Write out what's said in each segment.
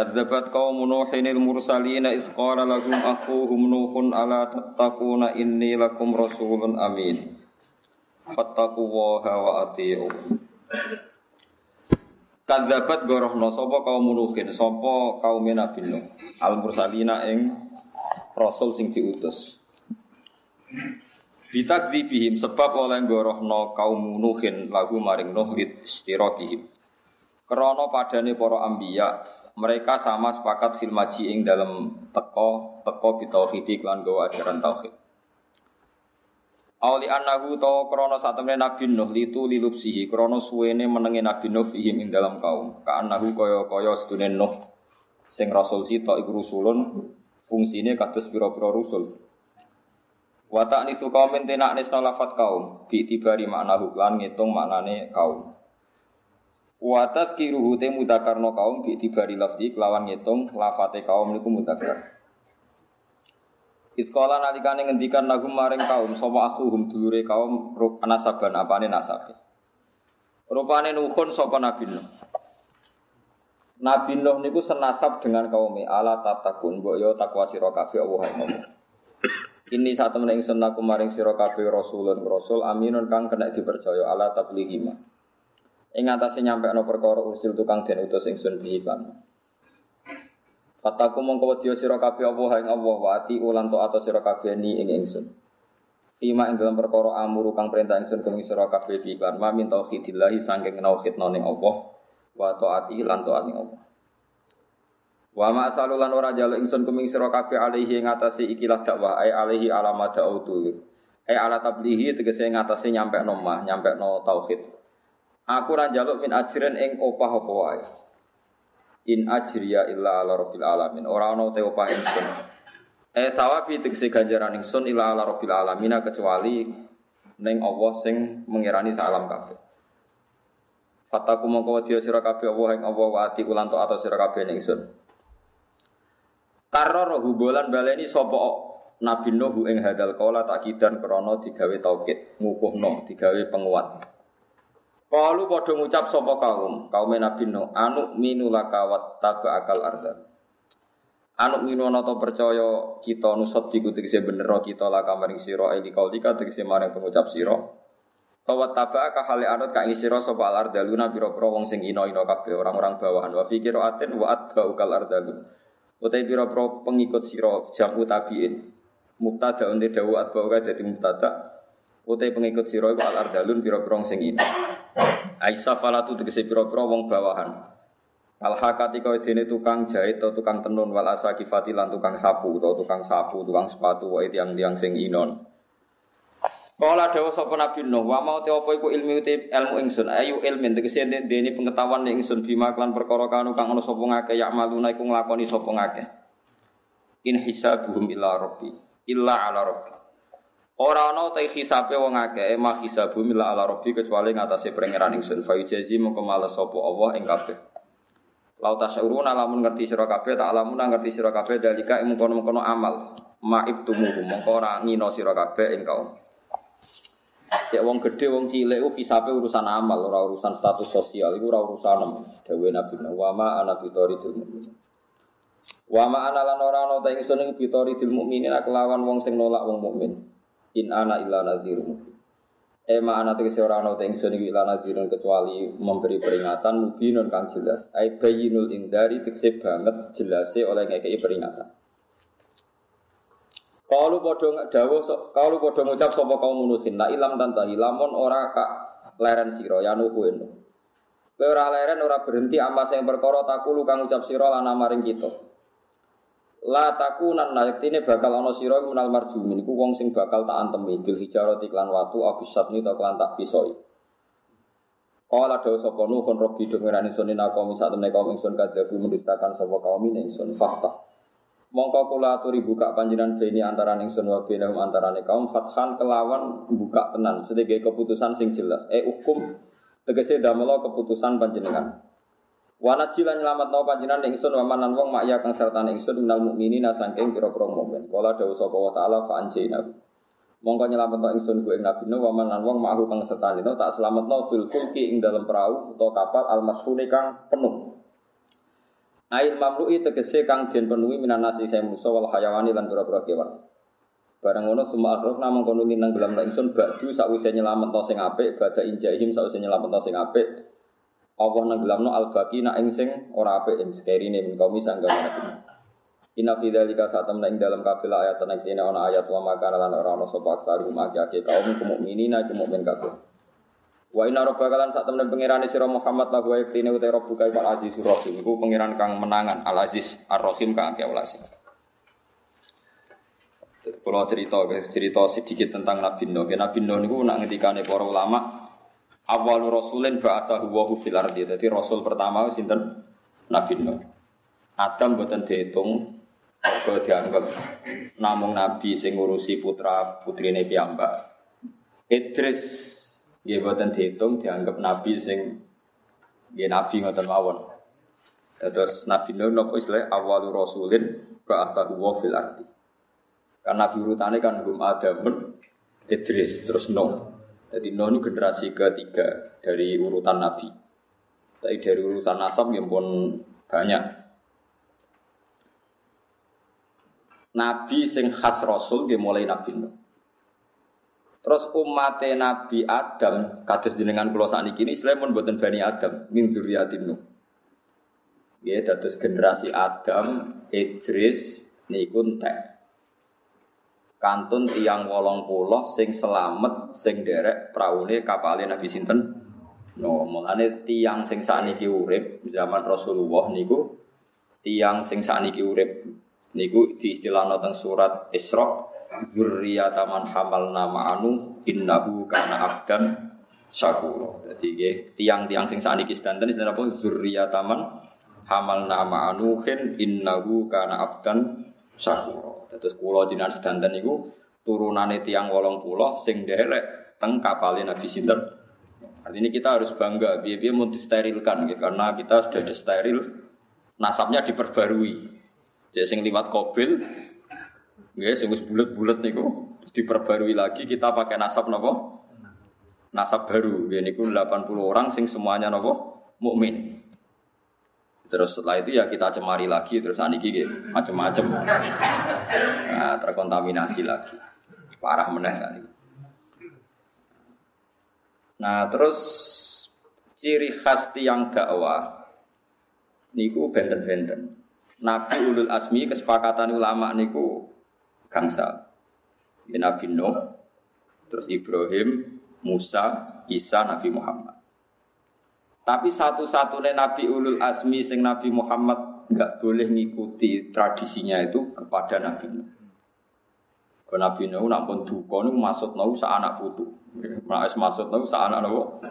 Kadzabat qaum Nuhin al-mursalin idz qala lahum akhuhum Nuhun ala tattaquna inni lakum rasulun amin. Fattaqullaha wa ati'un. Kadzabat gorohno sapa kaum Nuhin, sapa kaum Nabi Nuh. Al-mursalina ing rasul sing diutus. Bitakdzibihim sebab oleh gorohno kaum Nuhin lagu maring Nuh istirakihim. Krana padane para ambiya mereka sama sepakat fil maji ing dalam teko teko bitauhid lan gawa ajaran tauhid. Auli annahu to krono satemene Nabi Nuh litu lilupsihi krono suwene menenge Nabi Nuh fihim ing dalam kaum. Ka annahu kaya kaya sedune Nuh sing rasul sita iku rusulun fungsine kados pira-pira rusul. Wa ta'nisu qaumin tenak nisna lafat kaum bi tibari maknahu lan ngitung maknane kaum. Watat kiruhu te mudakarno kaum bi tibari lafzi kelawan ngitung lafate kaum niku mudakar. Iskola nalikane ngendikan nagum maring kaum sapa akhuhum dulure kaum rup nasaban apane nasabe. Rupane nuhun sapa Nabi Nuh. Nabi Nuh niku senasab dengan kaum ala tatakun mbok yo takwa sira kabeh Allah Allah. Ini saat temen ingsun aku maring sira kabeh rasulun rasul aminun kang kena dipercaya ala tablighima. Ing atase nyampe ana perkara usil tukang den utus ingsun bi iklan. Kataku mongko wedya sira kabeh apa ing Allah wa ati ulan to atas sira kabeh ni ing ingsun. Fima ing dalam perkara amuru kang perintah ingsun kang sira kabeh bi iklan ma min tauhidillah saking tauhidna ning Allah wa taati lan taat Allah. Wa ma asalulan ora jalu ingsun kuming sira kabeh alaihi ing atase ikilah dakwah ai alaihi alamat dautu. Ai ala tablihi tegese ing atase nyampe nomah, nyampe no tauhid. Aku ra njaluk min ajrin ing opah apa wae. In ajriya illa ala rabbil alamin. Ora ana te opah ingsun. Eh sawabi tegese ganjaran ingsun illa ala rabbil alamin kecuali ning Allah sing mengirani salam kabeh. Fataku mongko wedya sira kabeh Allah ing Allah ati ulan to atas sira kabeh ingsun. Karro hubolan baleni sapa Nabi Nuh ing hadal kala takidan krana digawe taukid, ngukuhno, digawe penguat. Kalu padha ngucap sapa kaum, kaum Nabi Nuh, anu minulaka wa akal arda. Anu minu ana percaya kita nusot diku tegese bener kita laka maring sira eli kaulika tegese maring pengucap sira. Tawa taba ka hale anut ka sira sapa al ardaluna pira-pira wong sing ina-ina kabeh orang-orang bawahan wa fikir aten wa atba'u kal ardalun. Utai pira-pira pengikut sira jamu tabiin. Mubtada unte dawu atba'u ka dadi mubtada. Utai pengikut sira iku al ardalun pira-pira sing ina. Aisyah falatu tegese pira-pira wong bawahan. Al hakati kau dene tukang jahit atau tukang tenun wal asakifati lan tukang sapu atau tukang sapu, tukang sepatu wae tiang-tiang sing inon. Kala dawa sapa Nabi Nuh, wa mau te apa iku ilmu te ilmu ingsun, ayu ilmin tegese dene pengetahuan ning ingsun bima klan perkara kanu kang ana sapa ngake yak maluna iku nglakoni sapa ngake. In hisabuhum illa rabbi, illa ala rabbi. Ora ana ta hisabe wong akeh, mah hisabu mila ala rabbi kecuali ngatasé pangeran ingsun. Fa yujazi mongko males sapa Allah ing kabeh. Lau tasyuruna lamun ngerti sira kabeh, tak lamun ngerti sira kabeh dalika ing mengkono-mengkono amal. Maib tumuhu mongko ora ngino sira kabeh ing kaum. Cek wong gedhe wong cilik ku hisabe urusan amal, ora urusan status sosial, iku ora urusan dawe Nabi Wa ma ana mukmin. Wa ma ana lan ora ana ta ingsun ing bitoridul mukminin kelawan wong sing nolak wong mukmin. In ana illa nadhirun mubin. Ema ana tegese ora ana teng sun iki nadhirun kecuali memberi peringatan mubinun kang jelas. Ai bayyinul indari tegese banget jelase oleh ngekeki peringatan. Kalau padha dawuh kalau padha ngucap sapa kaum munusin la ilam tantahi lamun ora kak leren sira ya nuhu eno. Kowe ora leren ora berhenti amma sing perkara takulu kang ngucap sira lan maring kita. La takunan la yektine bakal ana sira menal marjumin iku wong sing bakal tak antemi bil hijarati klan watu abisat ni ta klan tak pisoi. Kala dawu sapa Nuh kon robbi do ngerani sun ina kaum sak temne kaum ingsun kadhabu mendustakan sapa kaum ingsun fakta. Mongko kula aturi buka panjenengan beni antarané ingsun wa benahum antarané kaum fathan kelawan buka tenan sedaya keputusan sing jelas. Eh hukum tegese damela keputusan panjenengan. Wana cila nyelamat nau panjenengan ingsun wa manan wong mak ya kang sertane ingsun minal mukminina saking pira-pira mukmin. Kala dawuh sapa wa taala fa anjayna. Mongko nyelametno ingsun ku ing Nabi Nuh wa manan wong ma'hu kang setane tak selametno fil fulki ing dalam perahu utawa kapal al masfuni kang penuh. Ail mamlu'i tegese kang den penuhi minan nasi saya musa wal hayawani lan pira-pira kewan. Barang ngono summa asrofna mongko nuli nang dalam ingsun ba'du sakwise nyelametno sing apik badha injahim sakwise nyelametno sing apik. Allah nang dalamno al baqi nak ing sing ora apik ing sekerine min kaum sangga Nabi. Inna fi dzalika satam ing dalam kabeh ayat tenan kene ana ayat wa maka lan ora ana sapa aksaru makake kaum mukminina iku mukmin kabeh. Wa inna rabbaka lan sak temen pangerane sira Muhammad la wa yaktine uta rabbuka al aziz rahim iku pangeran kang menangan al aziz ar rahim kang akeh welas. Kalau cerita cerita sedikit tentang Nabi Nuh. Nabi Nuh niku nak ngendikane para ulama awal rasulin ba'athahu wa fil ardi. Jadi rasul pertama sinten Nabi Nuh. Adam boten dihitung Mergo dianggap namung nabi sing ngurusi putra putrine piyambak. Idris nggih boten dihitung dianggap nabi sing nggih nabi ngoten mawon. Terus Nabi Nuh nopo istilah awal rasulin ba'athahu wa fil ardi. Karena nabi urutane kan Hum Adamun Idris terus Nuh. Jadi Nuh ini generasi ketiga dari urutan nabi. Tapi dari urutan nasab yang pun banyak. nabi sing khas rasul dia mulai nabi Nuh. Terus umat Nabi Adam kados jenengan kula sakniki ini Islam pun boten Bani Adam min dzurriyyatin Nuh. Ya dados generasi Adam, Idris niku entek. Kantun tiang wolong puluh sing selamat sing derek praune kapale Nabi sinten? No, mulane tiang sing sakniki urip zaman Rasulullah niku tiang sing sakniki urip Niku diistilahno teng surat Isra zurriyata man hamalna ma'anu innahu kana abdan syakura. Dadi tiang-tiang sing sakniki sedanten istilah apa zurriyata man hamalna ma'anuhin innahu kana abdan syakura. Terus kula jenengan sedanten niku turunane tiang wolong pulau sing derek teng kapalin Nabi sinten. Artinya kita harus bangga, biar-biar mau disterilkan, gitu, karena kita sudah disteril, nasabnya diperbarui. Jadi sing liwat kobil, ya sing wis bulat-bulat niku diperbarui lagi kita pakai nasab nopo? Nasab baru. Ya niku 80 orang sing semuanya nopo? Mukmin. Terus setelah itu ya kita cemari lagi terus aniki gitu, macam-macam. Nah, terkontaminasi lagi. Parah meneh saat Nah, terus ciri khas tiang dakwah niku benten-benten. Nabi ulul asmi kesepakatan ulama niku gangsal. Ya, Nabi Nuh, terus Ibrahim, Musa, Isa, Nabi Muhammad. Tapi satu-satunya Nabi ulul asmi sing Nabi Muhammad nggak boleh ngikuti tradisinya itu kepada Nabi Nuh. Kalau Nabi Nuh nampun duka niku maksud Nuh sa anak putu. Mas maksud Nuh sa anak Nuh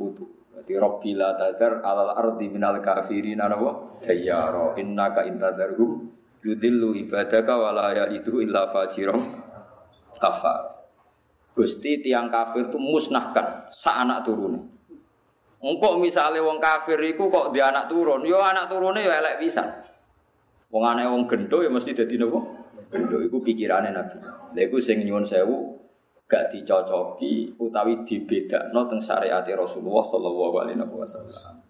putu. Jadi Rabbi la tadar alal ardi minal kafirin anawa dayyara innaka intadarhum yudillu ibadaka wala itu illa fajirom kafar. Gusti tiang kafir itu musnahkan sa anak turun. Engkau misalnya wong kafir itu kok dia anak turun, yo anak turunnya yo elek bisa. Wong aneh wong gendo ya mesti jadi nopo. Gendo itu pikirannya nabi. Lha iku sing nyuwun sewu gak dicocoki utawi dibedakno teng syariat Rasulullah sallallahu alaihi wasallam.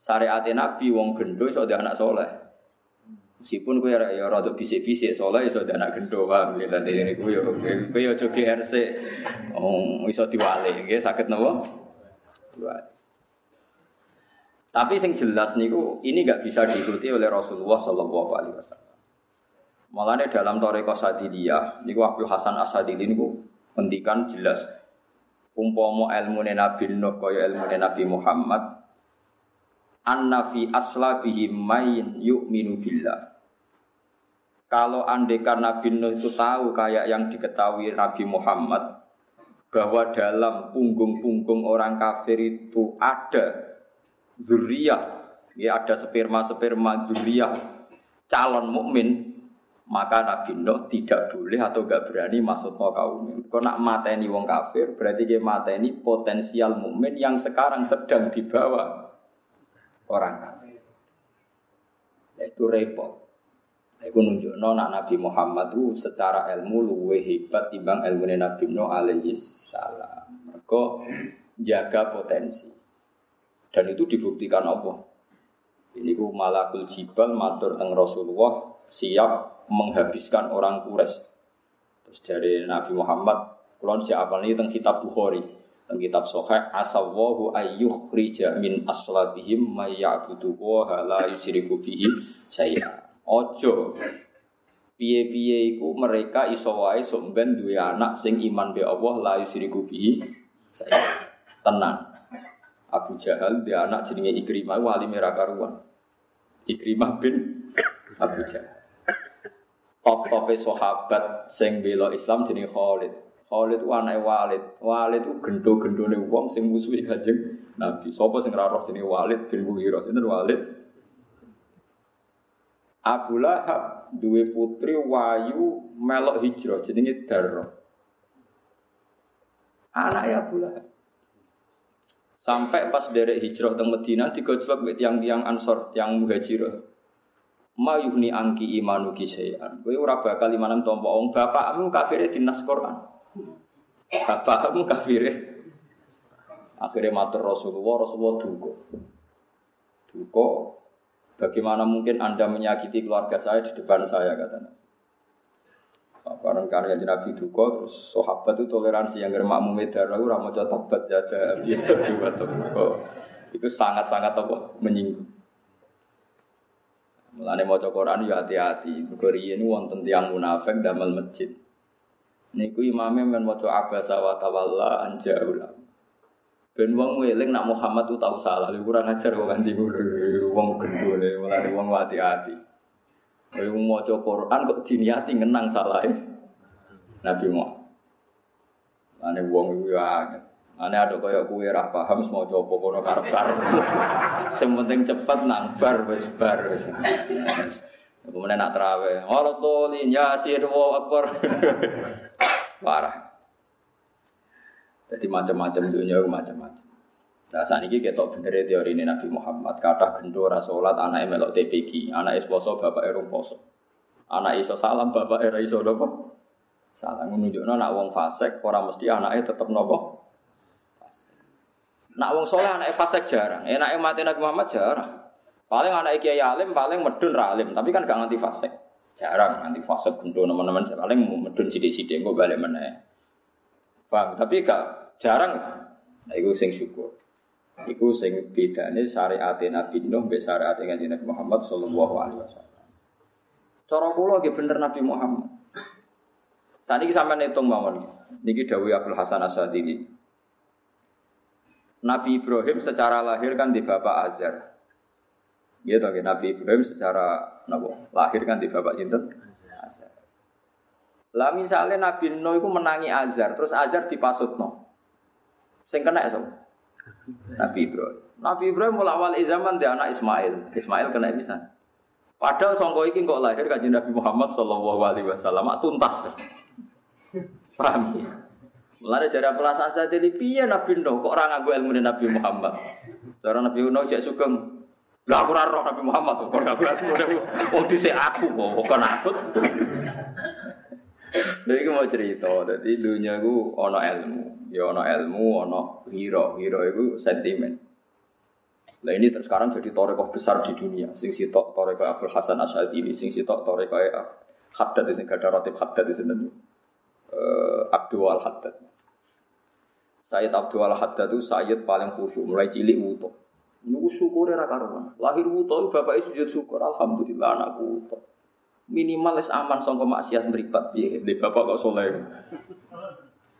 Syariat Nabi wong gendo iso anak soleh. Meskipun kowe ya rada bisik-bisik soleh iso anak gendo paham ya tadi ini kowe yo kowe yo jogi RC oh iso diwale nggih saged napa? Diwale. Tapi sing jelas niku ini gak bisa diikuti oleh Rasulullah Sallallahu Alaihi Wasallam. Malah dalam Toreko Sadiliyah, niku Abdul Hasan Asadili niku Ngendikan jelas umpama ilmu Nabi Nuh kaya ilmu Nabi Muhammad anna fi aslabihi main yu'minu billah. Kalau andekan Nabi Nuh itu tahu kayak yang diketahui Nabi Muhammad, bahwa dalam punggung-punggung orang kafir itu ada zuriyah, ya ada sperma-sperma zuriyah calon mukmin, maka Nabi Nuh tidak boleh atau gak berani masuk ke kaum. Kalau nak mateni wong kafir, berarti dia mateni potensial mukmin yang sekarang sedang dibawa orang kafir. Itu repot. Iku nunjukno nak Nabi Muhammad itu secara ilmu luwih hebat timbang ilmu Nabi Nuh alaihi salam. Mereka jaga potensi. Dan itu dibuktikan Allah. Ini ku malakul jibal matur teng Rasulullah siap menghabiskan orang Quraisy. Terus dari Nabi Muhammad, kulon siapa nih teng kitab Bukhari, teng kitab Sahih, asawahu ayyukhrija min aslabihim may ya'budu wa la yusyriku bihi syai'a. Ojo. Piye-piye iku mereka iso wae sok ben duwe anak sing iman be Allah la yusyriku bihi. Saya tenang. Abu Jahal dia anak jenenge Ikrimah wali merah karuan. Ikrimah bin Abu Jahal. Top-tope sahabat sing bela Islam jenenge Khalid. Khalid ku anake Walid. Walid ku gendo-gendone wong sing musuhi Kanjeng Nabi. Sapa sing ora roh jenenge Walid bin Mughirah. Sinten Walid? Abu Lahab duwe putri wayu melok hijrah jenenge Darro. Anak ya Abu Lahab. Sampai pas derek hijrah teng Medina digojlok mek tiang-tiang Ansor, tiang Muhajirah. Mayuhni angki imanu kisayan. Kowe ora bakal imanan tompo wong bapakmu kafire dinas Quran. Bapakmu kafire. Akhirnya matur Rasulullah, Rasulullah duka. Duka Bagaimana mungkin Anda menyakiti keluarga saya di depan saya katanya. Karena karya Nabi Duko, terus sahabat itu toleransi yang germak mumedar, aku ramu tabat jada, itu sangat-sangat apa menyinggung. Mulane maca Quran ya hati-hati. Mergo ini wonten tiyang munafik damel masjid. Niku imame men maca abasa wa tawalla anja ulam. Ben wong eling nak Muhammad tuh tahu salah, kurang ajar kok ganti wong gendone, mulane wong hati-hati. Kowe maca Quran kok diniati ngenang salah Nabi Muhammad. Ane wong iku ya Ane ada kaya kue ra paham semua coba kono karep-karep. Sing penting cepet nang bar wis bar wis. Kemudian nak terawih, Allah tolin yasin wa akbar. Parah. Jadi macam-macam dunia macam-macam. Nah saat ini kita bener teori ini Nabi Muhammad kata gendo sholat anak melok TPG, anak poso bapak erung poso, anak iso salam bapak era iso nopo salam menunjukkan anak wong fasek orang mesti anaknya tetap nopo. Nak wong soleh anak fasek jarang, enak mati Nabi Muhammad jarang. Paling anak kiai alim paling medun ralim, tapi kan gak nganti fasek. Jarang nganti fasek gendo teman-teman paling medun sidik-sidik gue balik mana Paham? Tapi gak jarang. Nah, itu sing syukur. Iku sing bedane syariat Nabi Nuh mbek syariat Nabi Muhammad sallallahu alaihi wasallam. Cara kula nggih bener Nabi Muhammad. Saat ini sampai ngitung mawon. Niki Dawi Abdul Hasan Asadili. Nabi Ibrahim secara lahir kan di bapak Azar. Gitu kan Nabi Ibrahim secara nabo, lahir kan di bapak Sinten Azar. Lah misalnya Nabi Nuh itu menangi Azar, terus Azar dipasutno. Sing kena ya Nabi Ibrahim. Nabi Ibrahim mulai awal zaman dia anak Ismail. Ismail kena bisa. Padahal songko iki kok lahir kanjeng Nabi Muhammad sallallahu alaihi wasallam tuntas. Paham ya? Mulai dari perasaan saya jadi piye Nabi Nuh kok orang aku ilmu Nabi Muhammad. Cara Nabi Nuh cek sugeng. Lah aku ora Nabi Muhammad kok ora aku. Wong dhisik aku kok bukan aku. Jadi aku mau cerita, jadi dunia aku ono ilmu, ya ono ilmu, ono hero, hero itu sentimen. Nah ini sekarang jadi torekoh besar di dunia. Sing sitok torekoh Abdul Hasan Asyadili, sing sitok torekoh Haddad, sing gada ratib Haddad di sini. Uh, Abdul Al Haddad. Sayyid Abdul Al Haddad itu Sayyid paling khusyuk, mulai cilik wuto. Nunggu syukur ya. Lahir wuto, bapak sujud syukur. Alhamdulillah anakku wuto minimal es aman sangka maksiat mripat piye di bapak kok soleh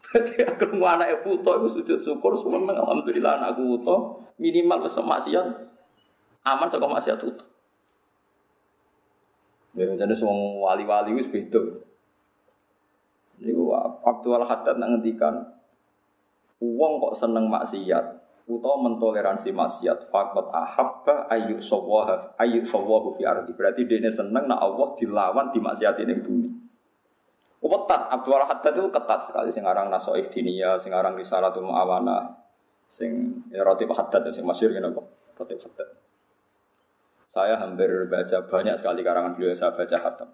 Jadi aku mau anak ibu to itu sujud syukur semua alhamdulillah anakku to minimal wis maksiat aman sangka maksiat itu. Ya jadi semua wali-wali wis beda. Niku waktu al haddad nak ngendikan Uang kok seneng maksiat, utawa mentoleransi maksiat, fakot ahabba ayu sawaha ayu sawahu fi ardi. Berarti dia seneng nak Allah dilawan di maksiat ini bumi. Ketat, Abdul Haddad itu ketat sekali. Sing aran Nasoif Dinia, sing aran Risalatul Mu'awana, sing ya, Rotib Haddad, sing masyur gitu kok. Rotib Haddad. Saya hampir baca banyak sekali karangan beliau yang saya baca hatam.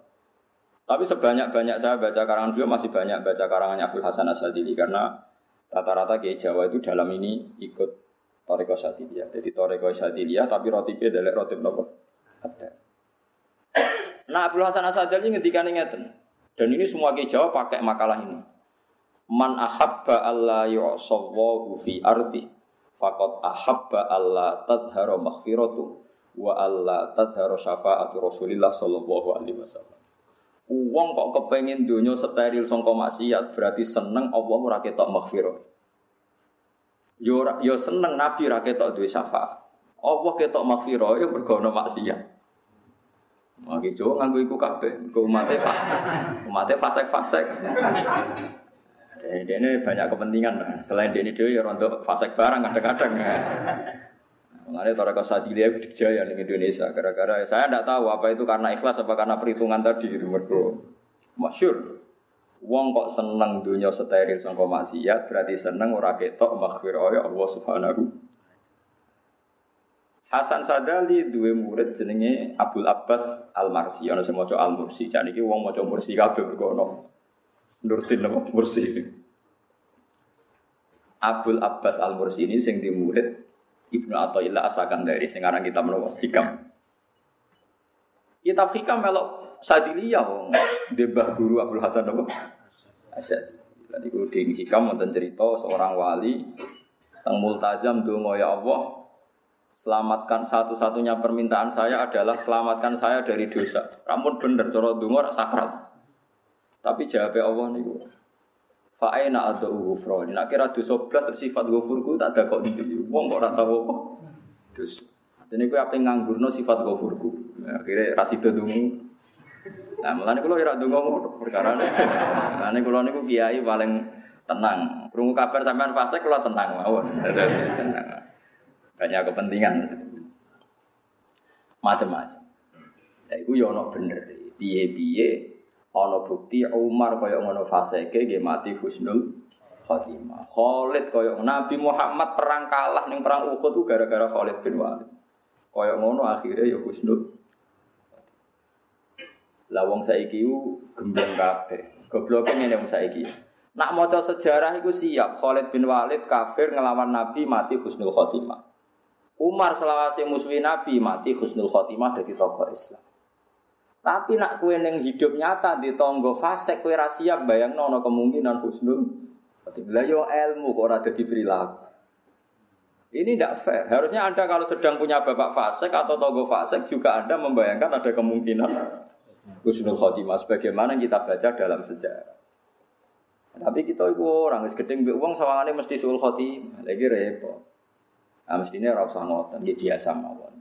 Tapi sebanyak-banyak saya baca karangan beliau masih banyak baca karangannya Abdul Hasan Asadili karena Rata-rata Kiai Jawa itu dalam ini ikut Toreko Sadiliyah. Jadi Toreko Sadiliyah tapi rotipnya adalah rotip nopo. Ada. Nah Abdul Hasan Asadili ngendikan ingatan. Dan ini semua Kiai Jawa pakai makalah ini. Man ahabba Allah yu'sawwahu fi ardi Fakot ahabba Allah tadhara maghfiratu wa Allah tadhara syafa'atu Rasulillah sallallahu alaihi wasallam. Uang kok kepengen dunia steril sangka maksiat berarti seneng Allah ora ketok maghfirah. Yo yo seneng Nabi ora ketok duwe syafaat. Allah ketok maghfirah yo mergo ana maksiat. Magi jo nganggo iku kabeh, iku umate pas. Umate fasek-fasek. Jadi ini banyak kepentingan. Selain ini dia ya rontok fasek barang kadang-kadang. Mengenai Toreko Sadilia jaya di Indonesia. Gara-gara saya tidak tahu apa itu karena ikhlas apa karena perhitungan tadi itu mergo masyur. Wong kok seneng dunia steril sangka maksiat berarti seneng ora ketok maghfirah Allah Subhanahu Hasan Sadali dua murid jenenge Abdul Abbas Al Marsi ana sing maca Al Mursi. Jan iki wong maca Mursi kabeh mergo ono Nurdin nama Mursi. Abdul Abbas Al Mursi ini sing di murid Ibnu Athaillah asakan dari sekarang kita menurut hikam. Kitab hikam melok sadiliyah wong debah guru Abdul Hasan apa? Asyad. Tadi gue di hikam cerita seorang wali teng multazam donga ya Allah selamatkan satu-satunya permintaan saya adalah selamatkan saya dari dosa. Rampun bener cara donga sakrat. Tapi jawab Allah niku Fa'aina ada ghufran. Nak kira dosa blas sifat ghafurku tak ada kok ndi. Wong kok ora tau apa. Dosa. Dene kowe ape nganggurno sifat ghafurku. Akhire ra sida dungu. Nah, mulane kula ora donga ngono perkara ne. Mulane kula niku kiai paling tenang. Krungu kabar sampean fase kula tenang mawon. tenang. Banyak kepentingan. Macam-macam. Ya iku yo ono bener. Piye-piye Ana bukti Umar kaya ngono faseke nggih mati husnul khotimah. Khalid kaya Nabi Muhammad perang kalah ning perang Uhud gara-gara Khalid bin Walid. Kaya ngono akhirnya ya husnul lah wong saiki ku gembleng kabeh. Gobloke ngene wong saiki. Nak maca sejarah iku siap Khalid bin Walid kafir ngelawan Nabi mati husnul khotimah. Umar selawase musuhi Nabi mati husnul khotimah dari tokoh Islam. Tapi nak kue neng hidup nyata di tonggo fase kue rahasia bayang nono kemungkinan husnul. Bila yo ilmu kok ada di perilaku. Ini tidak fair. Harusnya anda kalau sedang punya bapak fasek atau tonggo fasek juga anda membayangkan ada kemungkinan husnul khotimah. Sebagaimana kita baca dalam sejarah. Tapi kita itu orang gedeng be uang sawangannya mesti sul khotimah. Lagi repot. Nah, mestinya rasa ngoten, biasa mawon.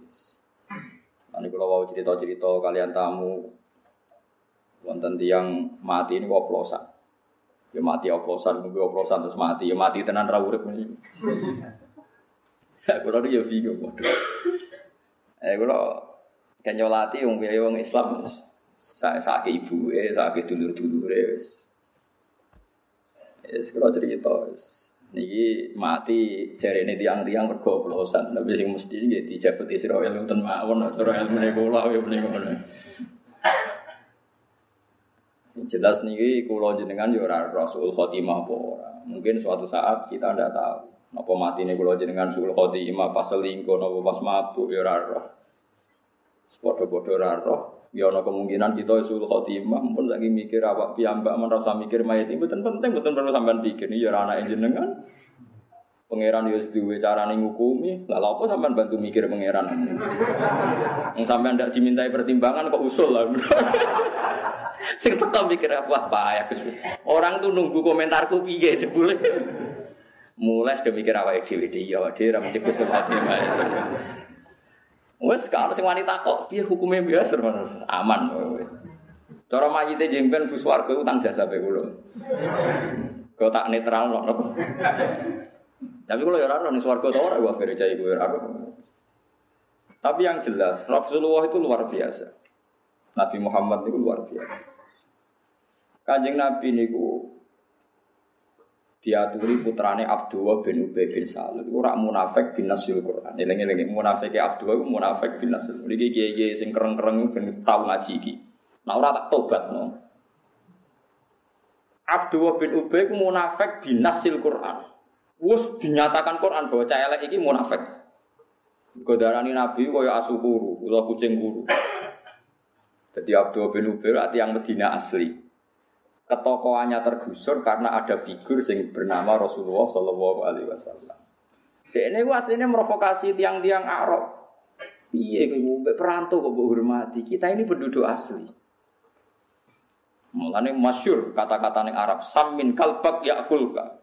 Nanti kalau mau cerita-cerita kalian tamu, wonten tiang mati ini oplosan. Ya mati oplosan, nunggu oplosan terus mati. Ya mati tenan ra urip ini. Ya kalau dia bingung. Eh kalau kenyolati wong wong Islam saya sakit ibu eh sakit dulur dulur eh Yes, kalau cerita, Niki mati jari ini tiang-tiang bergoblosan, tapi sing mesti ini dijabat Israel itu mawon, cara ilmu kula ya ngono. Sing jelas niki kula jenengan yo ora Rasul Khotimah apa. Mungkin suatu saat kita ndak tahu. Napa mati nih kula jenengan Rasul Khotimah pas selingkuh napa pas mabuk yo. Padha-padha ora roh. Ya ana kemungkinan kita Rasul Khotimah pun saking mikir awak piyambak men rasa mikir mayit itu penting penting perlu sampean pikir ya ora anak jenengan. Pangeran yo duwe carane ngukumi. Lah lha apa sampean bantu mikir pangeran? Wong sampean ndak dimintai pertimbangan kok usul lah. Sing teko mikir apa ya Gus. Orang tuh nunggu komentarku piye sebule. Mulai sudah mikir awake dhewe dhewe ya dhewe ra mesti Gus Wes kalau sing wanita kok piye hukumnya biasa aman. Cara mayite jemben bus warga utang jasa be kula. Kau tak netral kok. Tapi kalau ya ora ning swarga ta ora wa gereja. Tapi yang jelas Rasulullah itu luar biasa. Nabi Muhammad itu luar biasa. Kanjeng Nabi niku diaturi putrane Abdullah bin Ubay bin Salul iku ora munafik bin nasil Quran. Eling-eling munafike Abdullah iku munafik bin nasil. Iki kiye-kiye sing kereng-kereng ben tau ngaji iki. Nah ora tak tobat no. Abdullah bin Ubay ku munafik bin nasil Quran. Wus dinyatakan Quran bahwa cah elek iki munafik. Godarani Nabi kaya asu kuru, kucing kuru. Jadi Abdullah bin Ubay yang Medina asli ketokohannya tergusur karena ada figur yang bernama Rasulullah Shallallahu Alaihi Wasallam. Ini aslinya merovokasi tiang-tiang Arab. Iya, perantau kok hormati. Kita ini penduduk asli. Mulane masyur kata-kata ning Arab, samin kalbak yakulka.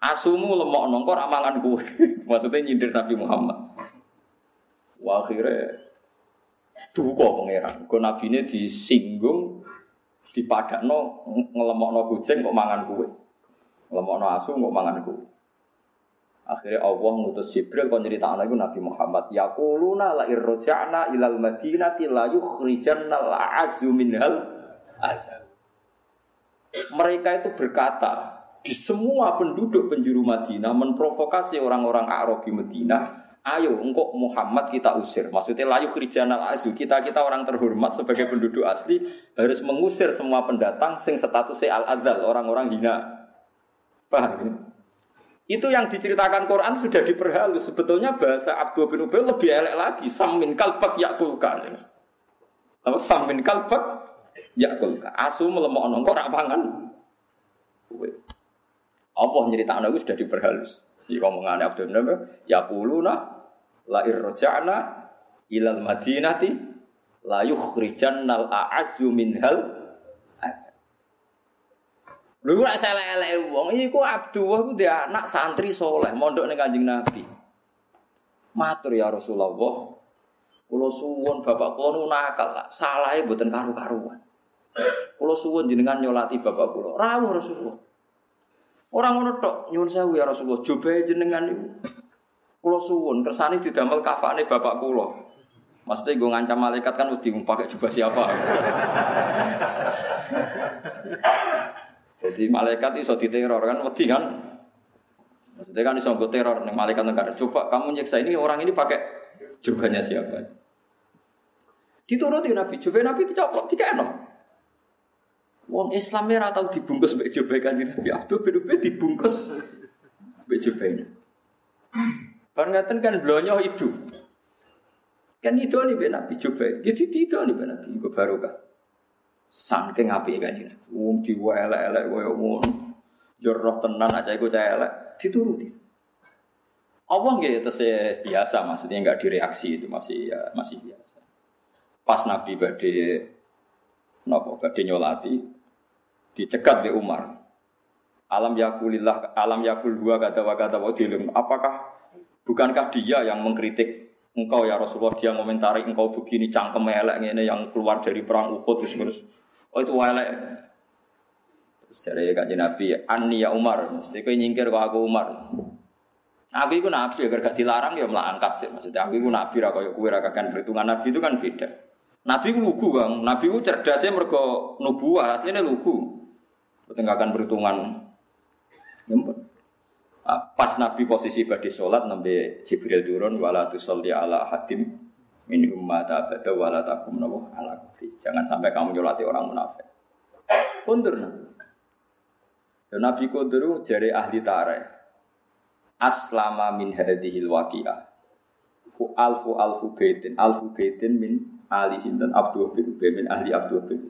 Asumu lemok nongkor amalan gue. Maksudnya nyindir Nabi Muhammad. Wah akhirnya duka pangeran. Kau nabi ini disinggung di no ngelemok no kucing kok mangan kue, ngelemok no asu kok mangan kue. Akhirnya Allah ngutus Jibril kau cerita lagi Nabi Muhammad. Ya kuluna la irroja'na ilal madinati la yukhrijanna la azu minhal. Mereka itu berkata di semua penduduk penjuru Madinah memprovokasi orang-orang Arab di Madinah ayo engkau Muhammad kita usir. Maksudnya layu khrijanal azu. Kita kita orang terhormat sebagai penduduk asli harus mengusir semua pendatang sing statusnya al adal orang-orang hina. Paham ini? Itu yang diceritakan Quran sudah diperhalus. Sebetulnya bahasa Abdul bin Ubay lebih elek lagi. Samin kalbak yakulkan. Apa samin kalbak yakulkan. Asu melemok nongkor pangan. Allah nyerita anak sudah diperhalus. Di omongan Abdul Ubay, ya kuluna la irja'na ilal madinati la yukhrijannal a'azzu minhal Lha ora elek-elek wong iku Abdullah ku dia anak santri soleh mondok ning Kanjeng Nabi. Matur ya Rasulullah. Kula suwun bapak kula nu nakal lah, salahe mboten karu-karuan. Kula suwun jenengan nyolati bapak kula. Rawuh Rasulullah. Orang ngono tok nyuwun sewu ya Rasulullah, jobahe jenengan niku. Kulo suwun kersane didamel kafane bapak kulo. Maksudnya gue ngancam malaikat kan udah pakai jubah siapa. Jadi malaikat iso diteror kan wedi kan. Maksudnya kan iso teror nih malaikat negara. Coba kamu nyeksa ini orang ini pakai jubahnya siapa? Dituruti Nabi, jubah Nabi dicopot, tiga enak. Wong Islamnya atau dibungkus mbek jubah kanjeng Nabi. Abdul bin Ubay dibungkus mbek jubahnya. Barang ngaten kan blonyo itu. Kan itu nih ben Nabi coba. Gitu itu nih ben Nabi iku barokah. Saking apike kanjeng Nabi. Wong jiwa elek-elek koyo ngono. Jorok tenan aja iku cah elek dituruti. Allah nggak itu biasa, maksudnya nggak direaksi itu masih ya masih biasa. Pas Nabi badhe nopo badhe nyolati dicegat di Umar. Alam yakulillah, alam yakul dua kata wa kata Apakah Bukankah dia yang mengkritik engkau ya Rasulullah? Dia komentari engkau begini cangkem elek ini yang keluar dari perang Uhud terus terus. Oh itu elek. Terus dari Nabi Ani ya Umar. Mesti kau nyingkir kau aku Umar. Aku itu Nabi agar gak dilarang ya malah angkat maksudnya aku itu Nabi raka kau kue raka kan perhitungan. Nabi itu kan beda. Nabi itu lugu bang. Nabi itu cerdasnya mereka nubuah ini lugu akan perhitungan ya, Ah, pas Nabi posisi badi sholat nabi Jibril turun wala tusalli ala hadim min ummata abada wala takum nabu ala kufri. Jangan sampai kamu nyolati orang munafik. Kundur Nabi. Dan Nabi Kundur jari ahli tareh. Aslama min hadhil waqi'ah. Ku alfu alfu baitin alfu baitin min ahli sinten Abdul bin min ahli Abdul bin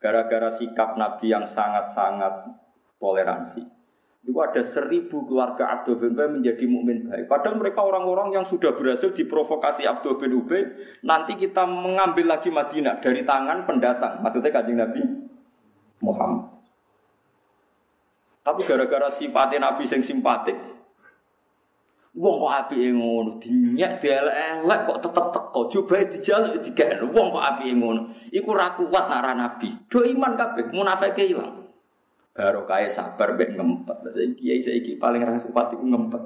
Gara-gara sikap Nabi yang sangat-sangat toleransi itu ada seribu keluarga Abdul bin Ubay menjadi mukmin baik. Padahal mereka orang-orang yang sudah berhasil diprovokasi Abdul bin Ubay. Nanti kita mengambil lagi Madinah dari tangan pendatang. Maksudnya kanjeng Nabi Muhammad. Tapi gara-gara sifatnya Nabi yang simpatik, Wong kok api ngono, dinyak dielek-elek kok tetep teko, coba dijaluk digawe. Wong kok api ngono. Iku ra kuat nak Nabi. Do iman kabeh, munafike ilang. Baru kaya sabar mbek ngempet. Saya kiai saiki paling ra kuat iku ngempet.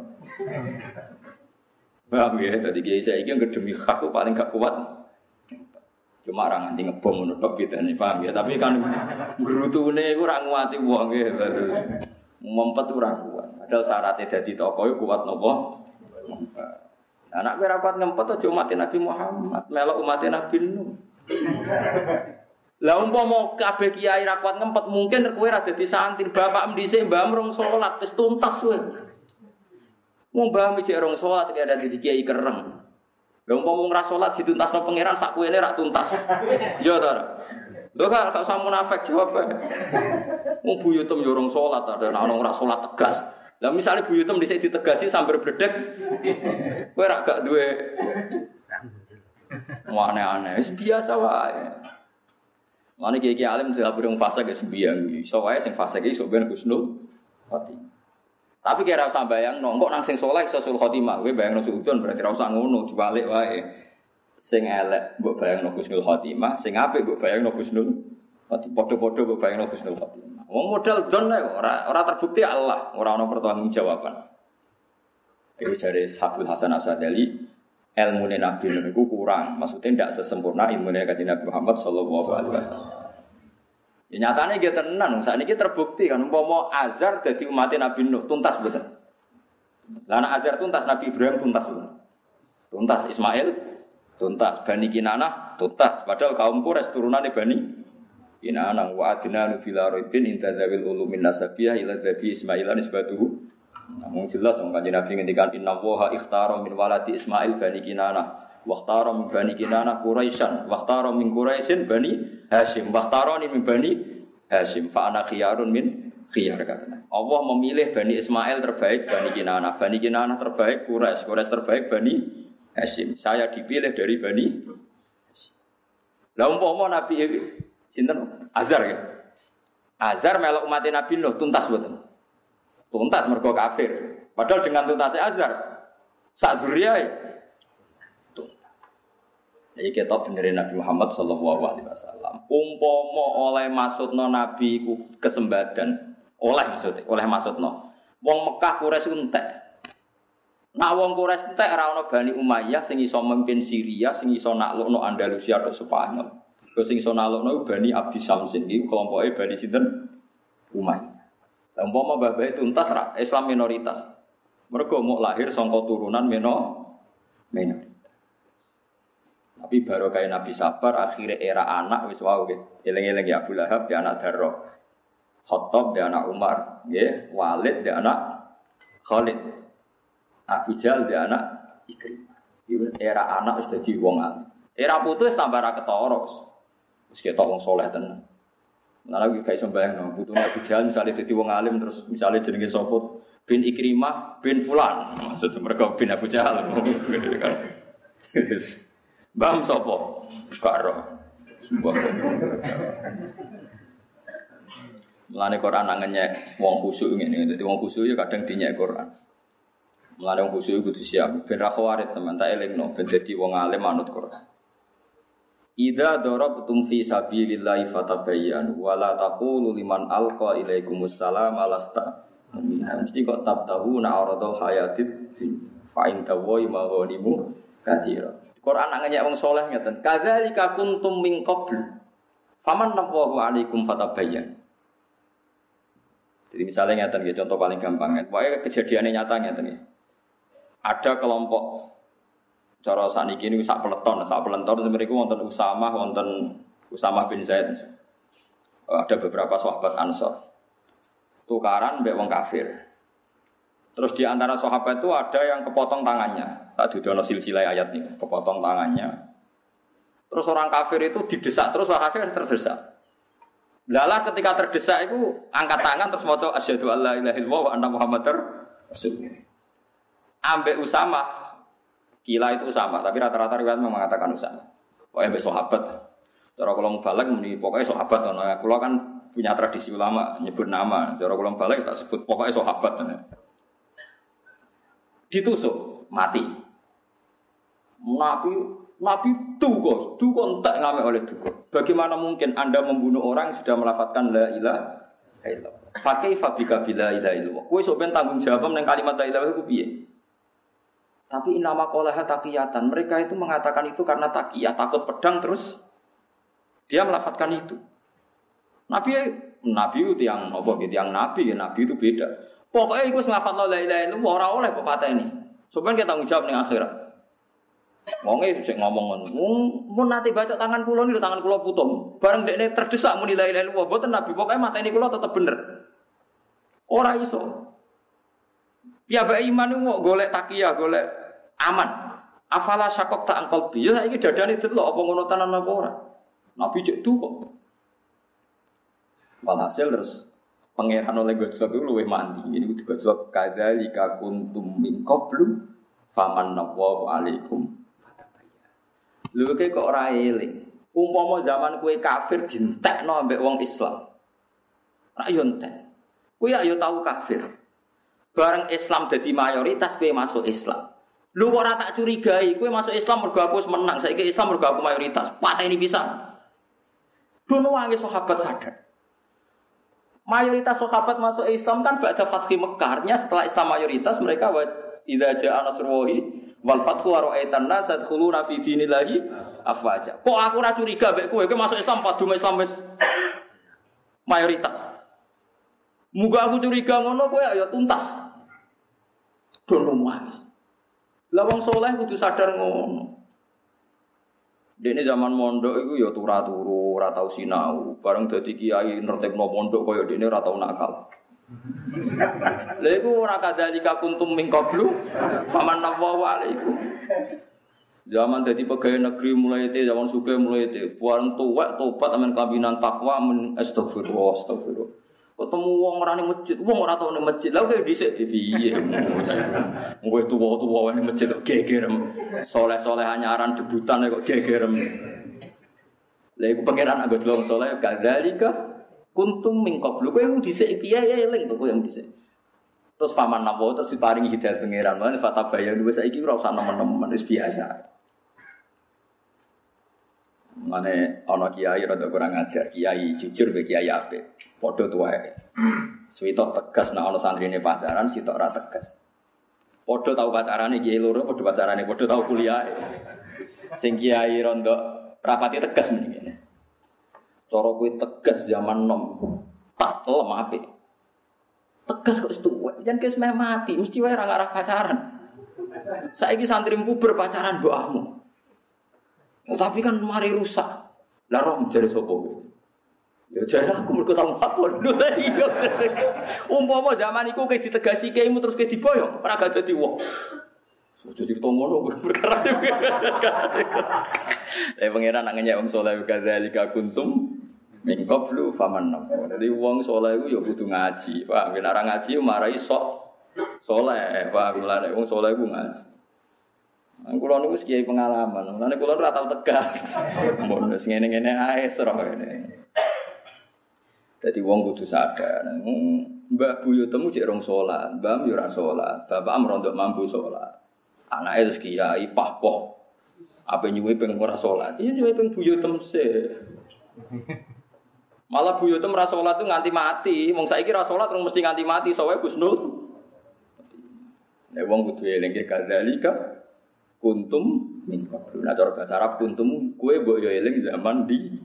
Paham ya? Tadi kiai saiki yang demi hak itu paling gak kuat. Cuma orang nanti ngebom menurut tok nih paham ya? Tapi kan gerutune iku ora nguati wong ya. Ngempet ora kuat. Padahal syaratnya jadi toko kuat nopo. Anak gue rapat ngempet aja umat Nabi Muhammad, melok umat Nabi Nuh. Lah umpama kabeh kiai ra kuat ngempet, mungkin kowe ra dadi santri, bapak dhisik mbah rong salat wis tuntas kowe. Wong mbah cek rong salat kaya dadi kiai kereng. Lah umpama wong ra salat dituntasno pangeran sak kuwene ra tuntas. Ya ta. Lho gak gak usah munafik jawab. Wong buyutem yo rong salat ada ana ora salat tegas. Lah misalnya buyutem dhisik ditegasi sambil bledek, kowe rak gak duwe aneh-aneh, biasa wae. Mana kiai kiai alim tidak berung fase ke sembiang, so wae sing fase iso ben kusnul khotimah. Tapi kira usah bayang, nongkok nang sing soleh iso sul khotimah, gue bayang nang suudon berarti ora usah ngono, dibalik wae. Sing elek mbok bayang nang kusnul khotimah, sing apik mbok bayang nang kusnul khotimah. Padha-padha mbok bayang nang kusnul khotimah. Wong modal don ora ora terbukti Allah, ora ana pertanggungjawaban. Iku jare Habib Hasan Asadali, ilmu Nabi Nuh itu kurang, maksudnya tidak sesempurna ilmu Nabi Muhammad Sallallahu Alaihi Wasallam. Ya nyatanya kita tenan, saat ini terbukti kan, umpama Azar jadi umat Nabi Nuh tuntas betul. Lana Azar tuntas, Nabi Ibrahim tuntas betul. Tuntas Ismail, tuntas Bani Kinana, tuntas. Padahal kaum Quraisy turunan Bani Ina anang wa adina nu fila roibin inta zawil ulumin nasabiyah ila dhabi ismailan isbatuhu. Namun jelas wong kanjeng Nabi ngendikan inna woha ikhtara min waladi Ismail bani Kinana. Wakhtara min bani Kinana Quraisyan, wakhtara min Quraisyin bani Hashim, wakhtara min bani Hashim. Fa ana khiyarun min khiyar katanya. Allah memilih bani Ismail terbaik bani Kinana, bani Kinana terbaik Quraisy, Quraisy terbaik bani Hashim. Saya dipilih dari bani Lah umpama Nabi Sinten? Azar ya. Azar melok umat Nabi Nuh tuntas betul. Tuntas mergo kafir. Padahal dengan tuntasnya Azar sak duriyai tuntas. Jadi kita benerin Nabi Muhammad Sallallahu Alaihi Wasallam. Umpomo oleh maksudno Nabi ku kesembadan, oleh maksudnya, oleh maksudno. Wong Mekah Quraisy entek. Nah wong Quraisy entek ora ono Bani Umayyah sing iso memimpin Syria, sing iso naklukno Andalusia atau Spanyol. Kau sing sonalokno Bani Abdi Samsin iki kelompoke Bani sinten Umayyah. Lah umpama bapak tuntas ra Islam minoritas. Mereka mau lahir sangka turunan meno minoritas. Tapi baru kayak Nabi Sabar akhirnya era anak wis wow gitu. Eleng-eleng ya Abu Lahab dia anak Darro. Khattab dia anak Umar, ya Walid dia anak Khalid. Abu Jal dia anak Ikrimah. Era anak sudah di wong Era putus tambah ra ketara. Terus kita wong soleh tenan. Nah lagi kayak sembahyang no, butuh nabi jalan misalnya jadi wong alim terus misalnya jenenge sopot bin Ikrimah bin Fulan, maksudnya mereka bin Abu Jahal. Bam sopo, karo. Mulane Quran nangennya wong khusyuk ini, jadi wong khusyuk ya kadang dinyek Quran. Mulane wong khusyuk kudu siap, ben ra khawarit sampean tak elingno, ben dadi wong alim manut Quran. Ida darabtum fi sabilillahi fatabayyanu wa la taqulu liman alqa ilaikumus salam alasta mesti kok tabtahuna aradul hayatid fa in tawai maghanimu katsira. Quran nanya wong saleh ngeten. Kadzalika kuntum min qabl. Faman nafahu alaikum fatabayyan jadi misalnya ngeten ya contoh paling gampang. Ya pokoknya kejadiannya nyata ngeten ya ada kelompok cara saniki ini sak peleton, sak peleton mereka wonten Usama, wonten Usama bin Zaid. Ada beberapa sahabat Ansor. Tukaran mbek wong kafir. Terus di antara sahabat itu ada yang kepotong tangannya. Tak didono silsilah ayat ini, kepotong tangannya. Terus orang kafir itu didesak terus hasil terdesak. Lalah ketika terdesak itu angkat tangan terus mau asyhadu alla ilaha illallah wa anna muhammadar rasulullah. Ambek Usama Kila itu sama, tapi rata-rata riwayat mengatakan Usama. Pokoknya mbek sahabat. Cara kalau balik pokoknya sahabat kalau kan punya tradisi ulama nyebut nama. Cara kalau balik tak sebut pokoknya sahabat. Ditusuk, mati. Nabi Nabi tuh kok entek ngame oleh tuh. Bagaimana mungkin Anda membunuh orang yang sudah melafatkan la ilaha. Pakai fabika bila ilaha illallah. Kowe tanggung jawab nang kalimat la ilaha piye? Tapi nama kolah takiyatan. Mereka itu mengatakan itu karena takiyah, takut pedang terus dia melafatkan itu. Nabi Nabi itu yang apa gitu, yang Nabi ya Nabi itu beda. Pokoknya itu ngelafat la ilaha illallah orang oleh patah ini. Sebenarnya kita tanggung jawab nih akhirat. Wonge sik ngomong ngono. Mun nate baca tangan kula niku tangan kula putung. Bareng dekne terdesak muni la ilaha illallah mboten nabi pokoke mateni kula tetep bener. Ora iso. Ya bae iman mau golek takiyah, golek aman. Afala syakok tak angkol bi. Ya saiki dadane delok apa ngono tenan apa. Nabi cek tuh kok. Walhasil terus pangeran oleh gojlok itu luwih mandi. Ini kudu gojlok kadzalika kuntum min qablu faman nawwa alaikum Lho kok ora eling. Umpama zaman kue kafir dintekno ambek wong Islam. Rak yo entek. Kowe yo tahu kafir. Bareng Islam jadi mayoritas kue masuk Islam. Lu kok ora tak curigai, kue masuk Islam mergo aku menang, saiki Islam mergo aku mayoritas. Patah ini bisa. Dono wangi sahabat sadar. Mayoritas sahabat masuk Islam kan ba'da fathi Mekah. setelah Islam mayoritas mereka idza ja'a nasrullahi Wal fathu wa ra'aitan nas yadkhuluna fi dinillahi afwaja. Kok aku ora curiga mek kowe kowe masuk Islam padha Islam wis mayoritas. Muga aku curiga ngono kowe ya tuntas. Dono wis. Lah wong saleh kudu sadar ngono. Dene zaman mondok iku ya turu-turu, ora tau sinau. Bareng dadi kiai nertibno pondok kaya dene ora tau nakal. Lha iku ora kadzalika kuntum min qablu faman nawwa alaikum. Zaman jadi pegawai negeri mulai itu, zaman suka mulai itu, buang tua, tobat, amin kabinan takwa, amin astagfirullah, astagfirullah. Ketemu wong orang di masjid, wong orang tahu di masjid, lalu kayak dhisik piye. Gue tua-tua di masjid kok geger. Soleh-soleh hanyaran debutan kok geger. Lha iku pangeran anggo delok soleh kadzalika Kuntum min qablu kowe mung dhisik piye ya eling kowe yang dhisik. Terus faman napa terus diparingi hidayah pangeran. Lan fata bayan wis saiki ora usah nemen-nemen wis biasa. Mane ana kiai rada kurang ajar, kiai jujur be kiai apik. Padha tuwae. Suwitok tegas nek ana santrine pacaran, sitok ora tegas. Padha tau pacarane kiai loro, padha pacarane, padha tau kuliah. Sing kiai rondo rapati tegas mendingan. Cara kowe tegas zaman nom. Tak lemah ape. Tegas kok setuwe. Jangan kes meh mati, mesti wae ora ngarah pacaran. Saiki santri puber pacaran mbokmu. Oh, tapi kan mari rusak. Lah roh jare sapa kowe? Ya jare aku mergo tau ngakon. Iya. Umpama zaman iku kayak ditegasi keimu terus kayak diboyong, ora gak dadi wong. Jadi tomono perkara. Eh pangeran nak ngenyek wong saleh kadzalika kuntum min qablu faman nafsu. Jadi wong saleh iku ya kudu ngaji. Pak, nek ora ngaji marai sok saleh. Pak, mulane wong saleh iku ngaji. Nang kula niku pengalaman. Mulane kula ora tau tegas. Mun wis ngene-ngene ae serah ngene. Jadi wong kudu sadar. Mbah buyutemu cek rong salat, mbah yo ora salat, bapak merondok mampu salat. Anake terus kiai pahpoh. Apa nyuwe pengen ora salat? Iya nyuwe pengen buyutem se. Malah buyutem ora salat tuh nganti mati. Wong saiki ora salat terus mesti nganti mati, sowe Gusnul. Nek wong kudu eling kadzalika kuntum min qablu. Nah cara bahasa Arab kuntum kue mbok yo eling zaman di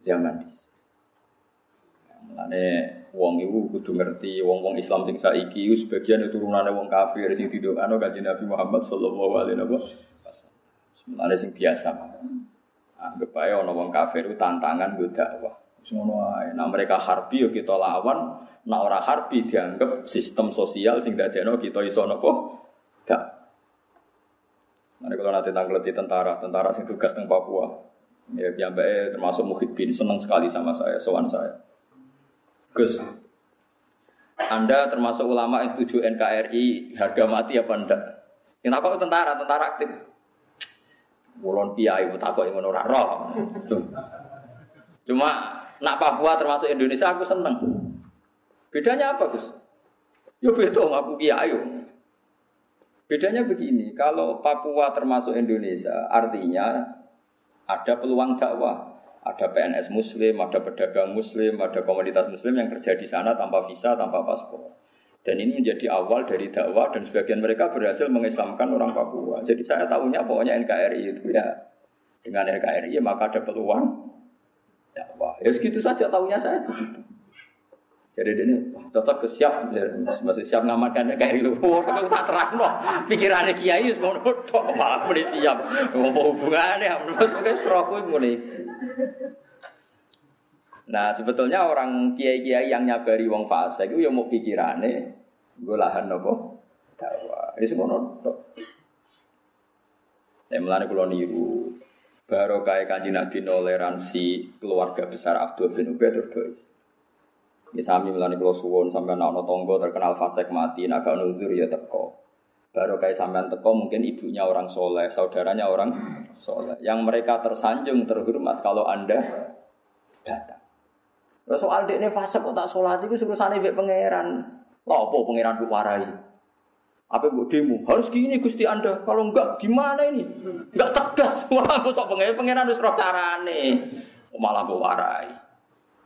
zaman di. Mulane wong iku kudu ngerti wong-wong Islam sing saiki iku sebagian turunane wong kafir sing didokano kanjeng Nabi Muhammad sallallahu alaihi wasallam. Mulane sing biasa. Anggap ae ana wong kafir itu tantangan go dakwah. Ngono ae. Nah mereka harbi yo kita lawan, nah ora harbi dianggap sistem sosial sing dadekno kita iso napa? Dak. Nanti kalau nanti tanggleti tentara, tentara sing tugas teng Papua, ya biambake termasuk Muhyiddin seneng sekali sama saya, sowan saya. Gus, Anda termasuk ulama yang setuju NKRI harga mati apa enggak? Yang takut tentara, tentara aktif. Mulon piai, takut yang menurut roh. Cuma Nak Papua termasuk Indonesia aku seneng. Bedanya apa Gus? Ya beda aku kiai. Bedanya begini, kalau Papua termasuk Indonesia, artinya ada peluang dakwah. Ada PNS Muslim, ada pedagang Muslim, ada komunitas Muslim yang kerja di sana tanpa visa, tanpa paspor. Dan ini menjadi awal dari dakwah dan sebagian mereka berhasil mengislamkan orang Papua. Jadi saya tahunya pokoknya NKRI itu ya dengan NKRI maka ada peluang dakwah. Ya segitu saja tahunya saya. Jadi ini cocok ke siap, ya, masih siap ngamatkan kayak itu. Oh, tak terang loh. Pikirannya kiai semua tok malah mulai siap. Apa hubungannya? Maksudnya seroku mulai. Nah sebetulnya orang kiai-kiai yang nyabari wong fase itu yang mau pikirannya gue lahan nopo dakwah. Ini semua tok. Saya melani kulo niru baru kanji nabi toleransi keluarga besar Abdul bin Ubay terus Ya sami melani kulo suwon sampai anak tonggo terkenal fasek mati naga nuzur ya teko. Baru kayak sampean teko mungkin ibunya orang soleh, saudaranya orang soleh. Yang mereka tersanjung terhormat kalau anda datang. Lah soal dekne fasek kok tak sholat itu urusane mbek pangeran. Lha apa pangeran bu warai? Apa buat demo? Harus gini Gusti Anda. Kalau enggak gimana ini? Enggak tegas. Wah, sok pangeran pangeran wis roh carane. Malah bu warai.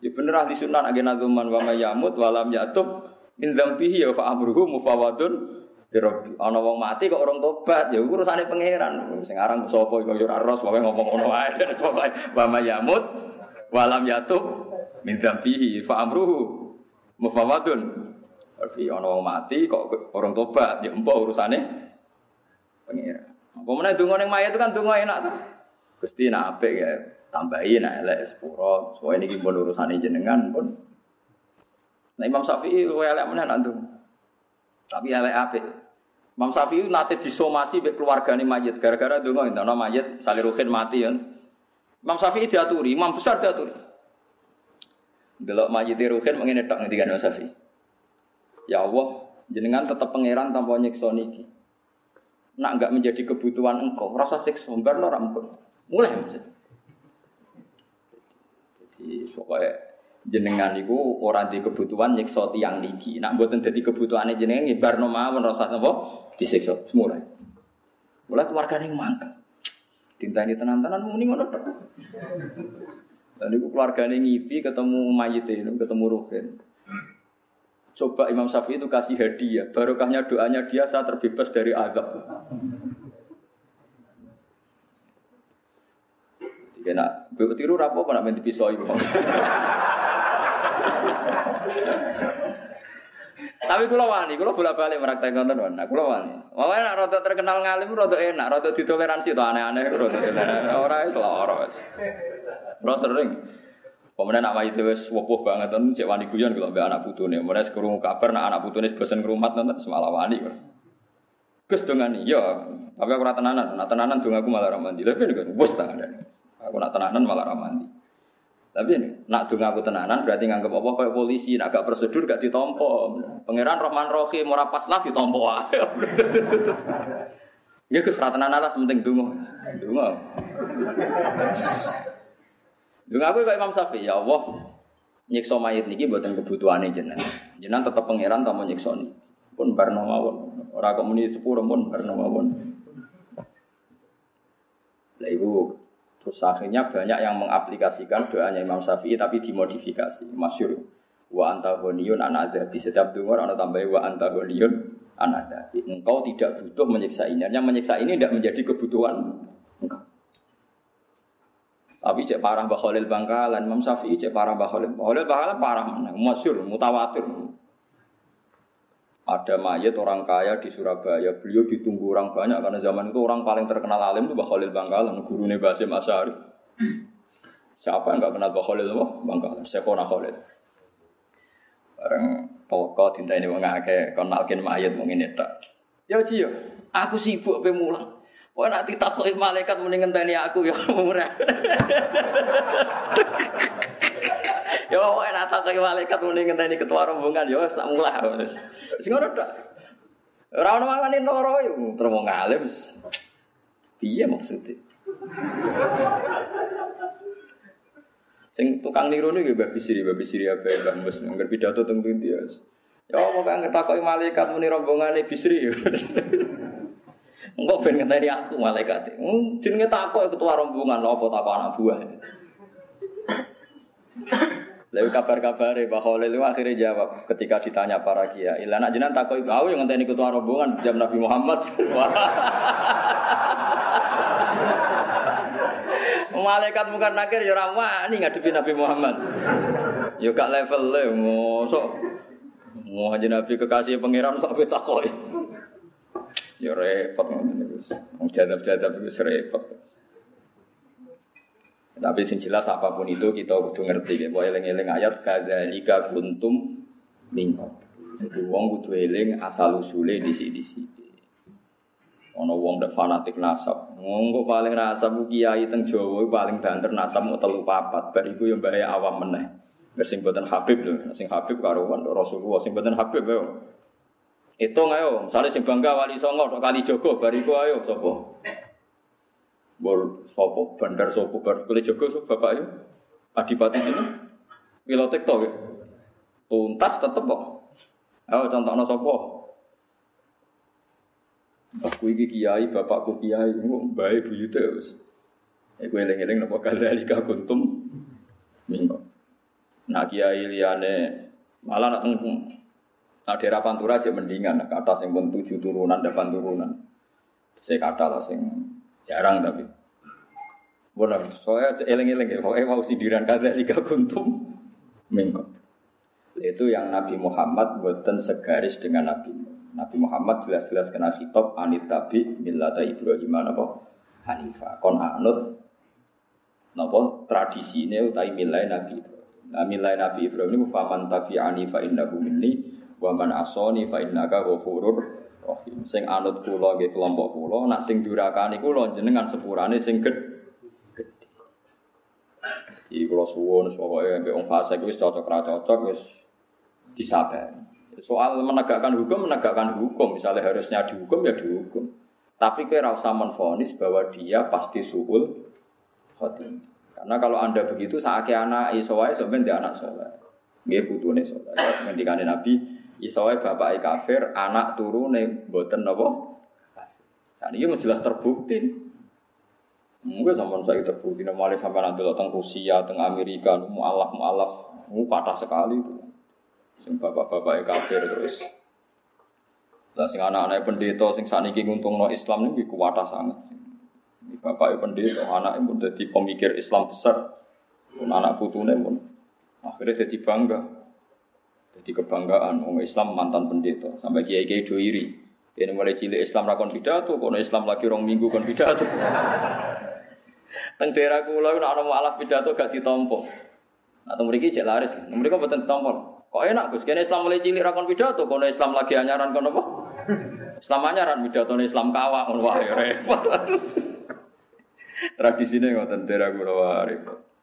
Ya bener ahli sunnah agena zaman wa mayamut walam yatub min dzambihi ya fa amruhu mufawadun Rabbi. Ana wong mati kok orang tobat, ya urusane pangeran. Sing aran sapa iku ya ora ros, pokoke ngomong ngono wae. Wa walam yatub min dzambihi fa amruhu mufawadun Rabbi. Ana wong mati kok orang tobat, ya empuk urusane pangeran. Apa meneh donga ning mayat itu kan donga enak tuh. Gusti nak apik ya tambahin nah elek sepuro. Soalnya ini pun urusan jenengan pun. Nah Imam Syafi'i lu elek mana nanti tapi elek apa Imam Syafi'i nanti disomasi be keluarga nih mayit. Gara-gara dulu itu nama mayit saliruhin mati kan Imam Syafi'i diaturi Imam besar diaturi. Delok mayit mengenai tak ngerti kan Imam Syafi'i. Ya Allah jenengan tetap pangeran tanpa nyiksa niki. Nak enggak menjadi kebutuhan engkau rasa siksa bar lo rampun mulai maksudnya jadi pokoknya jenengan itu orang di kebutuhan nyiksa tiang niki. Nak buatan jadi kebutuhan jenengan ngibar no mawon rasa nopo disiksa semula. Mulai keluarga yang mangkel. Tinta ini tenan-tenan muni ngono. Dan itu ini ngipi ketemu mayit ini, ketemu Ruhin. Coba Imam Syafi'i itu kasih hadiah, barokahnya doanya dia saat terbebas dari azab. Ya nak mbok tiru rapo apa nak main pisau iku. Tapi kula wani, kula bolak-balik meraktek konten wan. Nah, kula wani. Wae nak rada terkenal ngalim rada enak, rada ditoleransi to aneh-aneh rada ora wis lara wis. Kula sering Pemenang nak mayit wis wopoh banget kan cek wani guyon kalau mbek anak putune. Mulai sekrungu kabar nak anak putune bosen ngrumat nonton semalam wani. Gus dongani, ya, tapi aku ora tenanan, nak tenanan dong aku malah ramandi. Tapi nek bos tangan. Aku nak tenanan malah ramandi. Tapi nak dunga aku tenanan berarti nganggep apa kayak polisi, nak gak prosedur gak ditompo. Pangeran Rahman Rohim ora pas lah ditompo wae. Ya Gus ra tenanan lah penting dunga. Dunga. Dunga aku kayak Imam Syafi'i, ya Allah, nyiksa mayit niki buatan kebutuhane jenengan. Jenengan tetap pangeran tamu nyiksa niki. Pun barno mawon. Ora kok sepuro pun barno mawon. Lah ibu Terus akhirnya banyak yang mengaplikasikan doanya Imam Syafi'i tapi dimodifikasi. Masyur. Wa anta honiyun Di Setiap dengar anak tambah wa anta honiyun anadabi. Engkau tidak butuh menyiksa ini. Yang menyiksa ini tidak menjadi kebutuhan engkau. Tapi cek parah Mbah Khalil Bangkalan, Imam Syafi'i cek parah Mbah Khalil. Bangkalan parah? Masyur, mutawatir. Ada mayat orang kaya di Surabaya, beliau ditunggu orang banyak karena zaman itu orang paling terkenal alim itu Mbah Khalil Bangkalan, gurunya Basim Asyari. Siapa yang nggak kenal Mbah Khalil apa? Bangkalan, Syekhona Khalil. Bareng toko tinta ini mengake kenalkin mayat mungkin itu. Ya Ci, aku sibuk pemulang. Wah nanti takut malaikat mendingan tani aku ya murah. Ya pokoke nek tak kaya malaikat muni ngenteni ketua rombongan ya sak mulah. Wis ngono tok. Ora ono mangane loro yo terus wong alim wis. Piye maksudnya? Sing tukang niru niku Mbah Bisri, Mbah Bisri apa Mbah Mus ngger pidato teng pundi ya. Ya pokoke ngertakoki malaikat muni rombongane Bisri. Engkau ben ngenteni aku malaikat. Hmm, jenenge takok ketua rombongan lho apa takok anak buah. Lalu kabar-kabar Pak Khalil itu akhirnya jawab ketika ditanya para kiai. Lah nak jenengan takoi aku yang ngenteni ketua rombongan jam Nabi Muhammad. Malaikat bukan nakir ya ora wani ngadepi Nabi Muhammad. Ya gak level le mosok. Mau Nabi kekasih pangeran sok takoi. Ya repot ngono niku. Jadab-jadab. Tapi sing jelas apa pun itu kita kudu ngerti ya. Bahwa eling-eling ayat kadzalika kuntum mingkot. Jadi wong kudu eling asal usule di sini di sini. Ono wong dek fanatik nasab. Wong kok paling nasab kiai teng Jawa paling banter nasab mau telu papat. Bar iku yo awam meneh. Bersing boten Habib lho, sing Habib karo Rasulullah sing boten Habib yo. Itu ayo, misalnya sing bangga wali songo kali Jogo bariku ayo sapa? Bol sopo bandar sopo bar kali Jogo sapa bapak ayo? Adipati ini. Pilotek tok ya. Tuntas tetep kok. Ayo contohno sapa? Aku iki kiai, bapakku kiai, bae buyute wis. Iku eling-eling napa kadzalika kuntum mingko. Nah kiai liyane malah nak teng nah daerah Pantura aja mendingan, kata sing pun tujuh turunan, delapan turunan. Saya kata lah sing jarang tapi. Benar, soalnya eling-eling ya, pokoknya mau sindiran kadzalika kuntum mingko. Itu yang Nabi Muhammad buatan segaris dengan Nabi Nabi Muhammad jelas-jelas kena khitab anit tabi millata Ibrahim apa Hanifah. Kon anut tradisi ini utai milai Nabi Ibrahim. Nah, milai Nabi Ibrahim ini faman tabi anifa innahu minni wa asoni fa innaka ghafurur rahim. Sing anut kula nggih kelompok kula, nak sing durakani kula jenengan sepurane sing gedhe. Iki kula suwun pokoke mbek wong fasik wis cocok ra cocok wis disabari. Soal menegakkan hukum, menegakkan hukum. Misalnya harusnya dihukum, ya dihukum. Tapi kira usah menfonis bahwa dia pasti suul khotim. Karena kalau anda begitu, saat anak isowai sebenarnya anak soleh. Dia butuhnya soleh. Ngendikane Nabi, isowai bapak kafir, anak turune boten nopo. Saat ini jelas terbukti. Mungkin sama saya terbukti, namanya sampai nanti datang Rusia, tengah Amerika, mualaf mualaf, mu patah sekali itu. Sing bapak-bapak kafir terus. Lah sing anak-anak pendeta sing saniki nguntungno Islam niku kuwata sangat. Ini bapak pendeta, anaknya pun jadi pemikir Islam besar. Pun anak putune pun akhirnya jadi bangga. Jadi kebanggaan orang Islam mantan pendeta sampai kiai-kiai do iri. Ini mulai cilik Islam rakon pidato, kono Islam lagi rong minggu kon pidato. Teng daerah kula ana mualaf pidato gak ditompo. Nah, teng mriki cek laris. Mriki mboten ditompo. Kok enak Gus, kene Islam mulai cilik rakon pidato, kono Islam lagi anyaran kono apa? Islam anyaran pidato Islam kawak ngono wae repot. Tradisine ngoten daerah kula repot.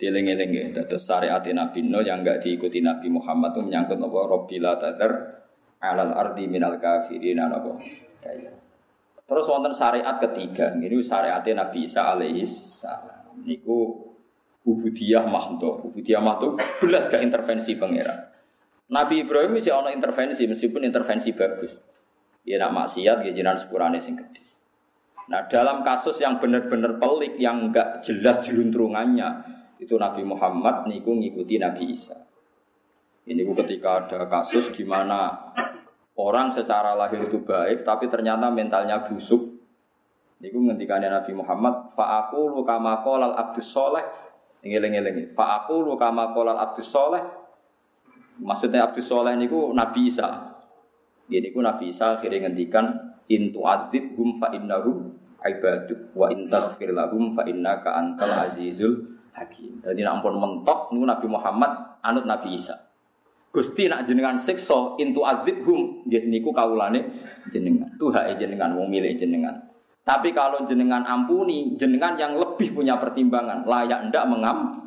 Dieling-eling ya, dados syariat Nabi Nuh yang enggak diikuti Nabi Muhammad itu menyangkut apa Rabbila tadar alal ardi minal kafirin apa. Terus wonten syariat ketiga, ini syariat Nabi Isa alaihi salam. Niku ubudiyah mahdoh. Ubudiyah mahdoh belas gak intervensi pangeran. Nabi Ibrahim bisa ono intervensi meskipun intervensi bagus. Ya nak maksiat ya jinan sepurane sing gede. Nah dalam kasus yang benar-benar pelik yang enggak jelas jeluntrungannya itu Nabi Muhammad niku ngikuti Nabi Isa. Ini ketika ada kasus di mana orang secara lahir itu baik tapi ternyata mentalnya busuk. Niku ngendikane Nabi Muhammad fa aku kama qala al abdus soleh Ngeling-eling. Fa aku lu kama abdus soleh. Maksudnya abdus soleh niku Nabi Isa. Ini ku Nabi Isa akhirnya ngendikan intu adib hum fa innahum ibadu wa in taghfir lahum fa innaka antal azizul hakim. Jadi nak ampun mentok niku Nabi Muhammad anut Nabi Isa. Gusti nak jenengan siksa intu adib hum niku kaulane jenengan. Tuh hak jenengan wong milih jenengan. Tapi kalau jenengan ampuni, jenengan yang lebih punya pertimbangan, layak ndak mengampuni.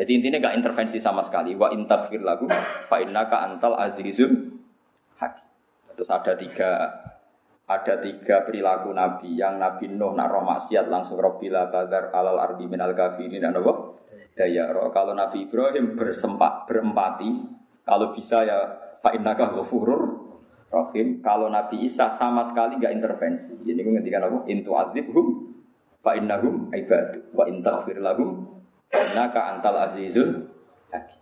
Jadi intinya gak intervensi sama sekali. Wa intafir lagu, fa innaka antal azizul hakim. Terus ada tiga ada tiga perilaku Nabi yang Nabi Nuh nak roh maksiat langsung Robbila tadar alal ardi minal kafirin dan apa? Daya roh. Kalau Nabi Ibrahim bersempat berempati, kalau bisa ya fa innaka ghafurur Rahim. Kalau Nabi Isa sama sekali nggak intervensi. Jadi gue ngerti apa? Intu hum fa innahum ibadu wa in taghfir lahum Naka antal azizul hakim.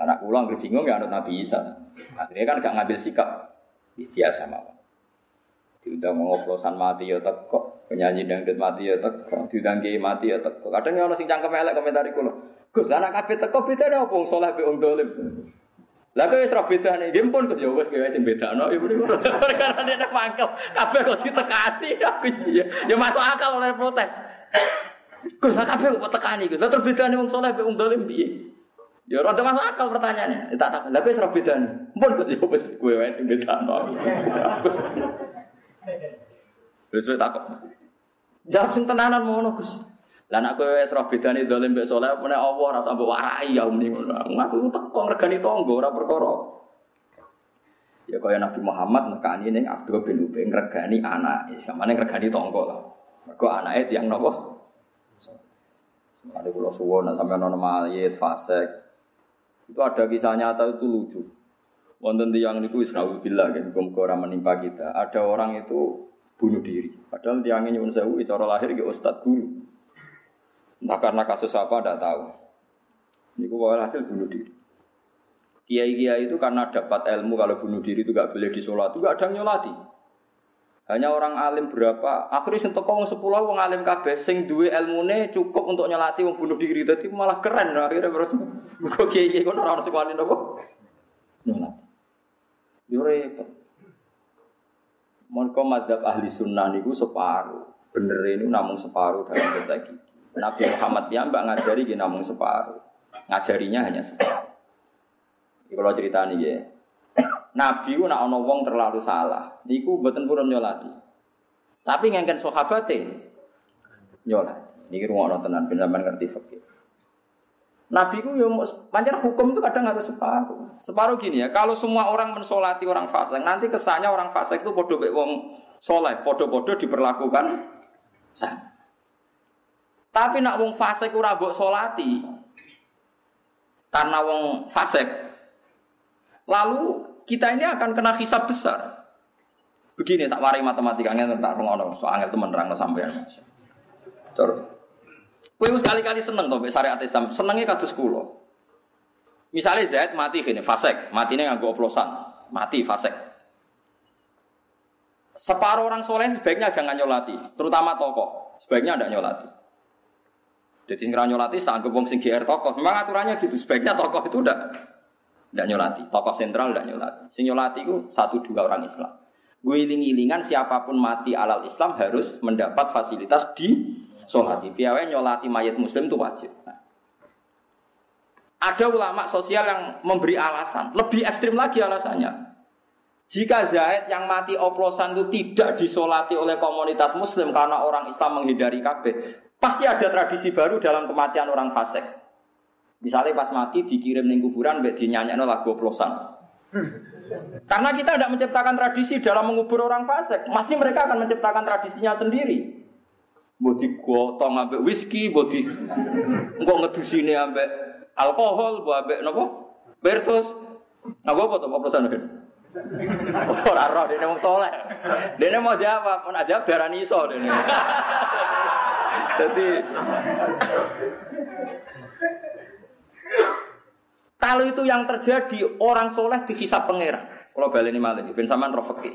Anak pulang bingung ya anut Nabi Isa. Akhirnya kan gak ngambil sikap. Biasa mawon. Diundang ngoplosan mati ya teko, penyanyi dangdut mati ya teko, diundang kiai mati ya teko. Kadang ya ono sing cangkem elek komentari kula. Gus, anak kabeh teko bedane apa wong saleh mbek wong dolim? Lah kok wis ra bedane, nggih pun Gus ya wis kowe sing bedakno ibu niku. Karena nek mangkel kabeh kok ditekani aku ya. Ya masuk akal oleh protes. Gus, kabeh kok tekani Gus. Lah terus bedane wong saleh mbek wong dolim piye? Ya rada masuk akal pertanyaannya. Tak tak. Lah kowe wis ra bedane. Pun Gus ya wis kowe sing bedakno. Saya takut. Jawab sing tenanan ngono Gus. Lah nek kowe wis roh bedane dolim mbek saleh nek Allah ora sampe warai ya muni ngono. Aku teko ngregani tangga ora perkara. Ya kaya Nabi Muhammad nekani ning Abdul bin Ubay ngregani anak, samane ngregani tangga lah. Mergo anake tiyang napa? Ada pulau suwon, sampai nona mayit, fasek. Itu ada kisah nyata itu lucu. Wonten tiang niku wis naudzubillah kan muga ora menimpa kita. Ada orang itu bunuh diri. Padahal tiangnya nyuwun sewu cara lahir ke ustad guru. Entah karena kasus apa tidak tahu. Niku hasil bunuh diri. Kiai-kiai itu karena dapat ilmu kalau bunuh diri itu gak boleh disolat, itu gak ada yang nyolati. Hanya orang alim berapa, akhirnya sing teko wong 10 wong alim kabeh sing duwe ilmune cukup untuk nyolati wong bunuh diri. Dadi malah keren akhirnya berarti. Kok kiai-kiai kono ora ono sing? Yo repot. Mereka madhab ahli sunnah niku separuh. Bener ini namun separuh dalam konteks ini. Nabi Muhammad ya mbak ngajari gini namun separuh. Ngajarinya hanya separuh. Ini kalau cerita nih ya. Nabi ku nak ono wong terlalu salah. Niku mboten purun nyolati. Tapi ngengken sahabate nyolati. Niki rumono tenan ben sampean ngerti fikih. Nabi ku yo pancen hukum itu kadang harus separuh. Separuh gini ya, kalau semua orang mensolati orang fasik, nanti kesannya orang fasik itu podo wong soleh, podo-podo diperlakukan sama. Tapi nak wong fasik ora mbok solati, karena wong fasik, lalu kita ini akan kena hisab besar. Begini tak warai matematika ngene tak ngono, soalnya temen nerangno sampean. Terus Kowe sekali-kali seneng to syariat Islam, senengnya kados kula. Misalnya Zaid mati gini, fasek, matinya nganggo oplosan, mati fasek. Separuh orang soleh sebaiknya jangan nyolati, terutama tokoh, sebaiknya tidak nyolati. Jadi nggak nyolati, tak anggap wong tokoh. Memang aturannya gitu, sebaiknya tokoh itu tidak tidak nyolati, tokoh sentral tidak nyolati. Sing nyolati itu satu dua orang Islam. Guling-gilingan siapa pun mati alal Islam harus mendapat fasilitas di Solati, piawai nyolati mayat muslim itu wajib. Nah. Ada ulama sosial yang memberi alasan, lebih ekstrim lagi alasannya. Jika Zaid yang mati oplosan itu tidak disolati oleh komunitas muslim karena orang Islam menghindari KB, pasti ada tradisi baru dalam kematian orang fasik. Misalnya pas mati dikirim ning kuburan mbek dinyanyekno lagu oplosan. Karena kita tidak menciptakan tradisi dalam mengubur orang fasik, pasti mereka akan menciptakan tradisinya sendiri. Mbok digotong ambek whisky, mbok di engko ngedusine ambek alkohol, mbok ambek napa? Bertus. Napa apa to pesan kan? Ora roh dene wong saleh. Dene mau jawab, mun jawab darani iso dene. Jadi kalau itu yang terjadi orang soleh dihisap pangeran. Kalau balik ini malah, ben sampean roh fikih.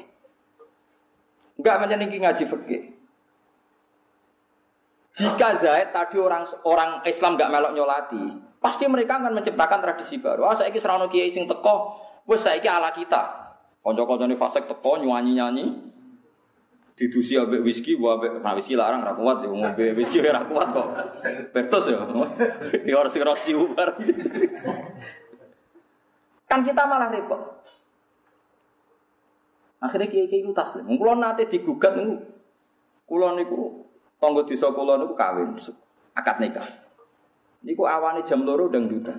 Enggak macam ini ngaji fikih. Jika Zaid tadi orang orang Islam gak melok nyolati, pasti mereka akan menciptakan tradisi baru. Ah, saya kisah kiai sing teko, wes saya ala kita. Konco-konco ini fasek teko nyanyi-nyanyi, didusi abe whisky, gua abe nah whisky larang ra kuat, ya ngombe whisky ora kuat kok. Bertos ya. Ya harus roti ubar. Kan kita malah repot. Akhirnya kiai-kiai itu taslim. Kulo nate digugat niku. Kulo niku Tonggo desa kula niku kawin, akad nikah. Niku awane jam loro dangdutan.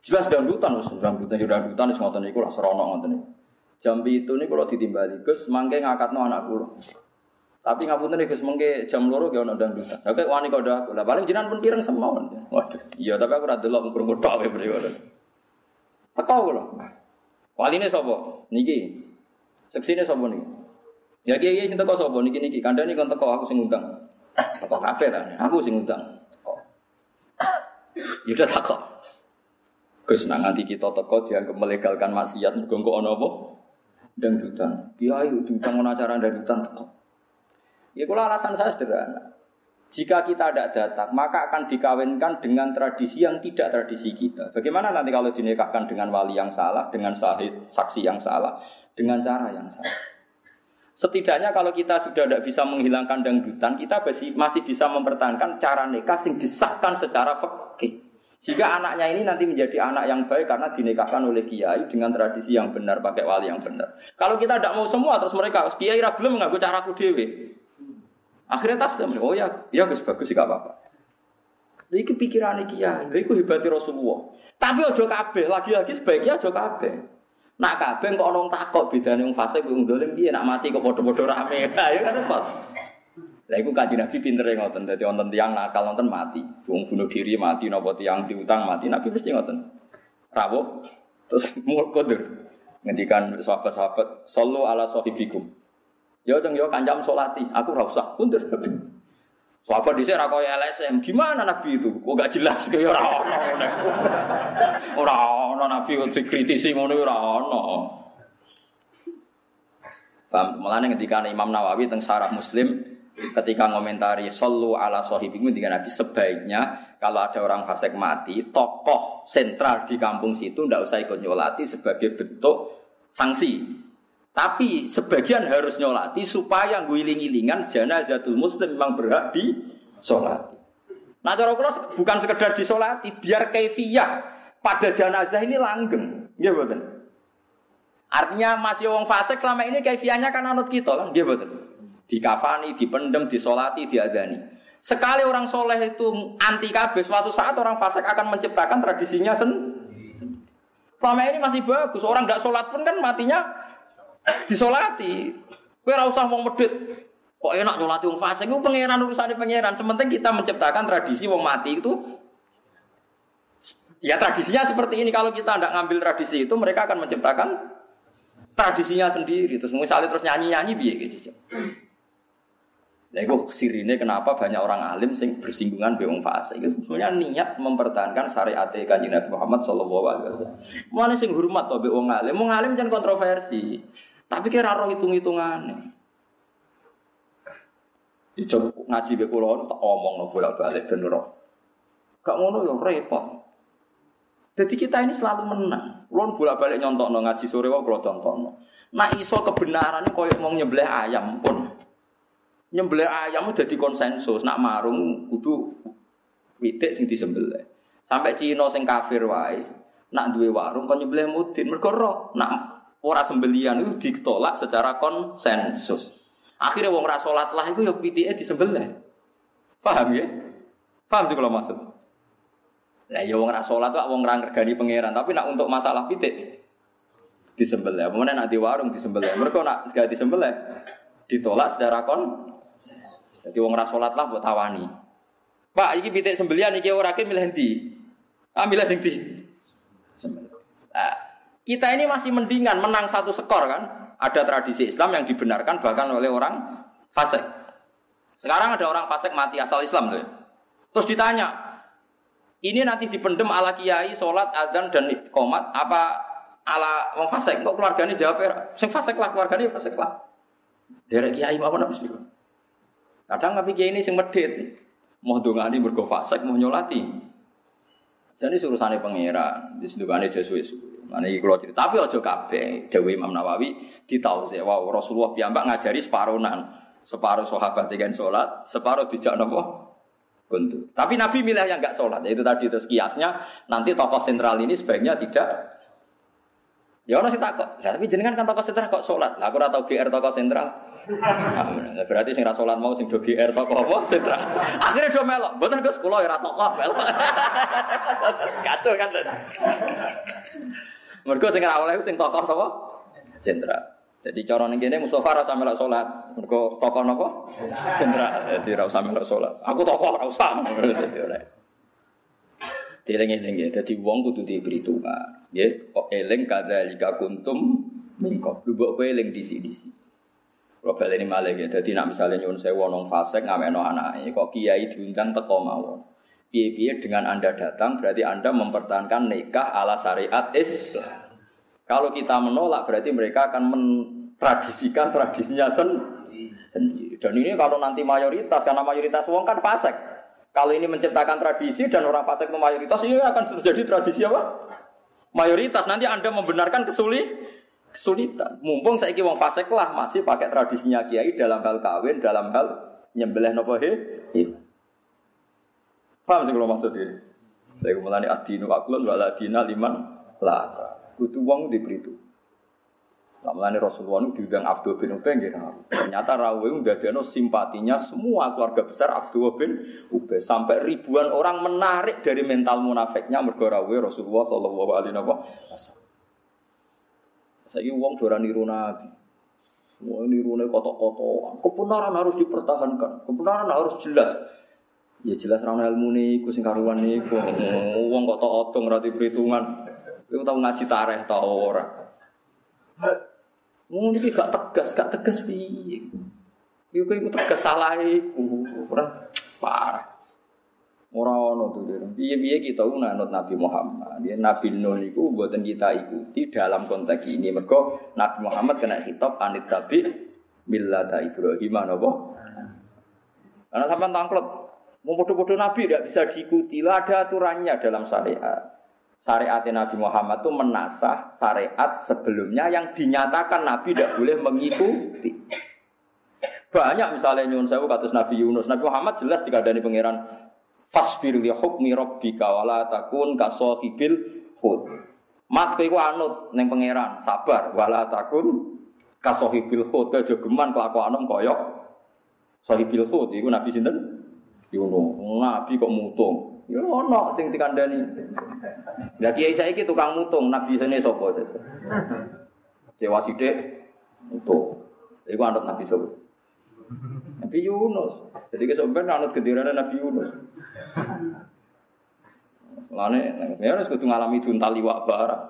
Jelas dangdutan wis dangdutan ya dangdutan wis ngoten niku lah serono ngoten niku. Jam itu niku kula ditimbali Gus mangke ngakatno anak kula. Tapi ngapunten Gus mengke jam loro ge ono dangdutan. Oke wani kodo Lah paling jinan pun pireng semawon. Waduh, iya tapi aku ora delok krungu tok mriko. Teko kula. Waline sapa? Niki. Seksine sapa niki? Ya kiai sing teko sapa niki niki kandhani kon teko aku sing ngundang. Teko kabeh ta. Aku sing ngundang. Ya udah takok. Gus nang nganti kita teko dianggap melegalkan maksiat mergo kok ana apa? Dangdutan. Kiai diundang ana acara dangdutan teko. Ya kula alasan saya sederhana. Jika kita tidak datang, maka akan dikawinkan dengan tradisi yang tidak tradisi kita. Bagaimana nanti kalau dinikahkan dengan wali yang salah, dengan sahid, saksi yang salah, dengan cara yang salah? Setidaknya kalau kita sudah tidak bisa menghilangkan dangdutan, kita masih bisa mempertahankan cara nikah yang disahkan secara fikih. Sehingga anaknya ini nanti menjadi anak yang baik karena dinikahkan oleh kiai dengan tradisi yang benar, pakai wali yang benar. Kalau kita tidak mau semua, terus mereka kiai ragilem mengganggu caraku dewi. Akhirnya taslim. Oh ya, ya bagus sih gak apa-apa. Iki pikiran iki ya, iku hebati Rasulullah. Tapi ojo kabeh, lagi-lagi sebaiknya ojo kabeh. Nak kabeh kok orang takok bedane wong fasik wong dolim piye nak mati kok padha-padha rame. Ya kan repot. Lah iku kanjeng Nabi pintere ngoten, dadi wonten tiyang nakal wonten mati. Wong bunuh diri mati napa tiyang diutang mati, Nabi mesti ngoten. Rawuh terus mul kodur. Ngendikan sahabat-sahabat, "Sallu ala sahibikum." Ya dong ya kancam solati, aku ora usah kundur. Sahabat dhisik ra koyo LSM, gimana Nabi itu? Kok gak jelas kaya ora ono. Ora ono Nabi kok dikritisi ngono ora ono. Paham? Mulane ketika Imam Nawawi teng Sarah Muslim ketika ngomentari sallu ala sahibikum ketika Nabi sebaiknya kalau ada orang fasik mati, tokoh sentral di kampung situ ndak usah ikut nyolati sebagai bentuk sanksi. Tapi sebagian harus nyolati supaya guling-gilingan janazatul muslim memang berhak di solati. Nah cara kula bukan sekedar disolati, biar kaifiyah pada jenazah ini langgeng. Nggih betul. Artinya masih wong fasik selama ini kaifiyahnya kan anut kita kan, nggih betul. Dikafani, dipendem, disolati, diadani. Sekali orang soleh itu anti kabeh, suatu saat orang fasik akan menciptakan tradisinya sendiri. Selama ini masih bagus, orang tidak sholat pun kan matinya disolati. Kowe ora usah wong medhit. Kok enak nyolati wong fasik iku pangeran urusane pangeran. Sementing kita menciptakan tradisi wong mati itu Ya tradisinya seperti ini. Kalau kita tidak ngambil tradisi itu, mereka akan menciptakan tradisinya sendiri. Terus misalnya terus nyanyi-nyanyi biye gitu. Nah, itu sirine kenapa banyak orang alim sing bersinggungan be wong fasik. Itu sebenarnya niat mempertahankan syariat kanjeng Nabi Muhammad sallallahu alaihi wasallam. Mana sing hormat to be wong alim? Wong alim jangan kontroversi. Tapi kira roh hitung-hitungan. Ijo ngaji be kula tak omong no bolak-balik ben roh. Gak ngono ya repot. Jadi kita ini selalu menang. Kulon bolak-balik nyontokno ngaji sore wae kula contohno. Nah iso kebenaran koyo mau nyembelih ayam pun. Nyembelih ayam udah di konsensus. Nak marung kudu witik sing disembelih. Sampai Cina sing kafir wae. Nak duwe warung kon nyembelih mudin mergo. Nak ora sembelian itu ditolak secara konsensus. Akhirnya wong rasolat lah itu ya pitike disembelih. Paham ya? Paham sih kalau maksud? Lah ya wong rasolat tuh wong ra pangeran, tapi nak untuk masalah pitik disembelih. Kemudian nak di warung disembelih. Mereka nak gak disembelih ditolak secara kon. Jadi wong rasolat lah buat tawani. Pak, iki pitik sembelian ora ke milih ndi? Ah milih sing di. Sembelih. Nah, kita ini masih mendingan menang satu skor kan. Ada tradisi Islam yang dibenarkan bahkan oleh orang fasik. Sekarang ada orang fasik mati asal Islam tuh. Terus ditanya, ini nanti dipendem ala kiai, sholat, adzan dan komat apa ala wong fasik? Kok keluarganya jawab ya, sing fasik lah keluarganya fasik lah. Derek kiai apa nabi sih? Kadang tapi kiai ini sing medit, mau dongani bergo fasik, mau nyolati. Jadi surusane pangeran, disendukane Jesuit. Mana iki kula cerita, tapi aja kabeh. Dewi Imam Nawawi ditausi wow Rasulullah piyambak ngajari separuhan. Separuh sahabat dengan sholat, separuh dijak nopo kuntu. Tapi Nabi milih yang enggak sholat. Itu tadi terus kiasnya nanti tokoh sentral ini sebaiknya tidak Ya orang sih takut. Ya, tapi jenengan kan tokoh sentral kok sholat. Lah aku ora tau GR tokoh sentral. Nah, berarti sing ra sholat mau sing do GR tokoh apa sentral. Akhirnya do melok. Mboten Gus kula ora tokoh melok. Kacau kan. Mergo sing ora oleh sing tokoh apa? Jenderal. Jadi cara ning kene Mustofa usah melok salat. Mergo tokoh napa? Jenderal. Jadi ora usah melok salat. Aku tokoh ora usah. Dadi ora. Dieling-eling ya. Dadi wong kudu diperhitungkan. Nggih, kok eling kadzalika kuntum mingkop. Lu mbok kowe eling disi-disi. Kalau balik ini malah ya, jadi nak misalnya nyuwun saya wonong fasek ngameno anaknya, kok kiai diundang teko mawon. Piye-piye dengan Anda datang berarti Anda mempertahankan nikah ala syariat Islam. Kalau kita menolak berarti mereka akan mentradisikan tradisinya sendiri. Dan ini kalau nanti mayoritas karena mayoritas uang kan fasek. Kalau ini menciptakan tradisi dan orang fasek itu mayoritas, ini akan terjadi tradisi apa? Mayoritas nanti Anda membenarkan kesulit kesulitan. Mumpung saya wong fasek lah masih pakai tradisinya kiai dalam hal kawin, dalam hal nyembelih nopo he. Paham sih kalau maksud ini? Saya kemudian adinu aklun wala adina liman laka. Kudu wong diberi itu. Lamalane Rasulullah itu diundang Abdul bin Ubay nggih Ternyata Rawi ndadekno simpatinya semua keluarga besar Abdul bin Ubay sampai ribuan orang menarik dari mental munafiknya mergo Rawi Rasulullah sallallahu alaihi wasallam. Saya uang dora niru Nabi. Semua niru kotok-kotok. Kebenaran harus dipertahankan. Kebenaran harus jelas. Ya jelas rana ilmu nih, sing karuan niku. Wong kok tok otong ora perhitungan. Iku tau ngaji tareh ta ora. Wong iki gak tegas, gak tegas piye. Iku iku tegas salah iku. Ora parah. Ora ono tuh dia. Piye-piye kita nganut Nabi Muhammad. Dia Nabi Nuh niku mboten kita ikuti dalam konteks ini. Mergo Nabi Muhammad kena hitop anit tabi millata Ibrahim napa? Karena sampean tangklet Mau bodoh-bodoh Nabi tidak bisa diikuti. Lah ada aturannya dalam syariat. Syariat Nabi Muhammad itu menasah syariat sebelumnya yang dinyatakan Nabi tidak boleh mengikuti. Banyak misalnya nyun sewu katus Nabi Yunus. Nabi Muhammad jelas dikadani pangeran fasbir li hukmi rabbika wala takun kasahibil hud. Mat kowe anut ning pangeran, sabar wala takun kasahibil hud. Aja geman kelakuanem koyok sahibil hud iku Nabi sinten? Yono, nabi kok mutung. Ya ono sing dikandani. Lah kiai saiki tukang mutung, nabi sene sapa itu? Cewa sithik mutung. Iku anut nabi sapa? Nabi Yunus. Jadi kesampean anut gendirane Nabi Yunus. Lane, ya harus kudu ngalami juntal liwak barang.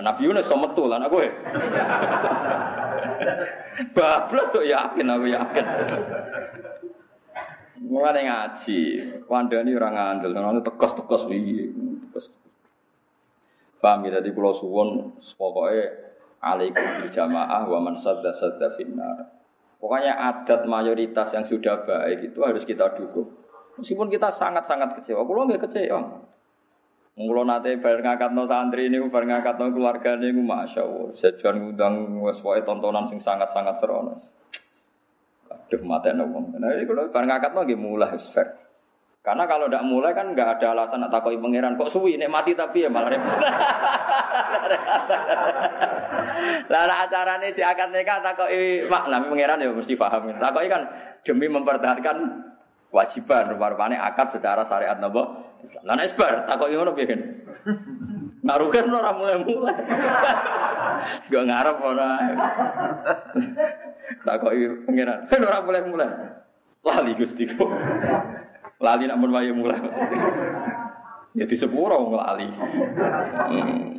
Nabi Yunus so metu lan aku. Bablas kok yakin aku yakin. Mulane ngaji, kandhani ora ngandel, ana tekos-tekos piye. Tekos. Paham ya dadi kula suwun pokoke alaikum bil jamaah wa man sadda sadda. Pokoknya adat mayoritas yang sudah baik itu harus kita dukung. Meskipun kita sangat-sangat kecewa, kulo nggak kecewa. Mula nate bar ngakatno santri niku bar ngakatno keluarga niku masyaallah. Sejan ngundang wis tontonan sing sangat-sangat serono. Aduh mata wong. Nah kalau barang akad lagi mulai. Karena kalau tidak mulai kan nggak ada alasan nak takoi pangeran kok suwi nek mati tapi ya malah repot. Lah acara ini di akad nikah takoi mak nami pangeran ya mesti paham. Takoi kan demi mempertahankan kewajiban rupa-rupanya akad secara syariat nopo. Lah nek sebar takoi ngono piye Narukan ora mulai-mulai. Gak ngarep ora. Tak kok pengiran. Kan ora mulai-mulai. Lali Gusti. Lali nak mun mulai. Ya di sepuro lali. Hmm.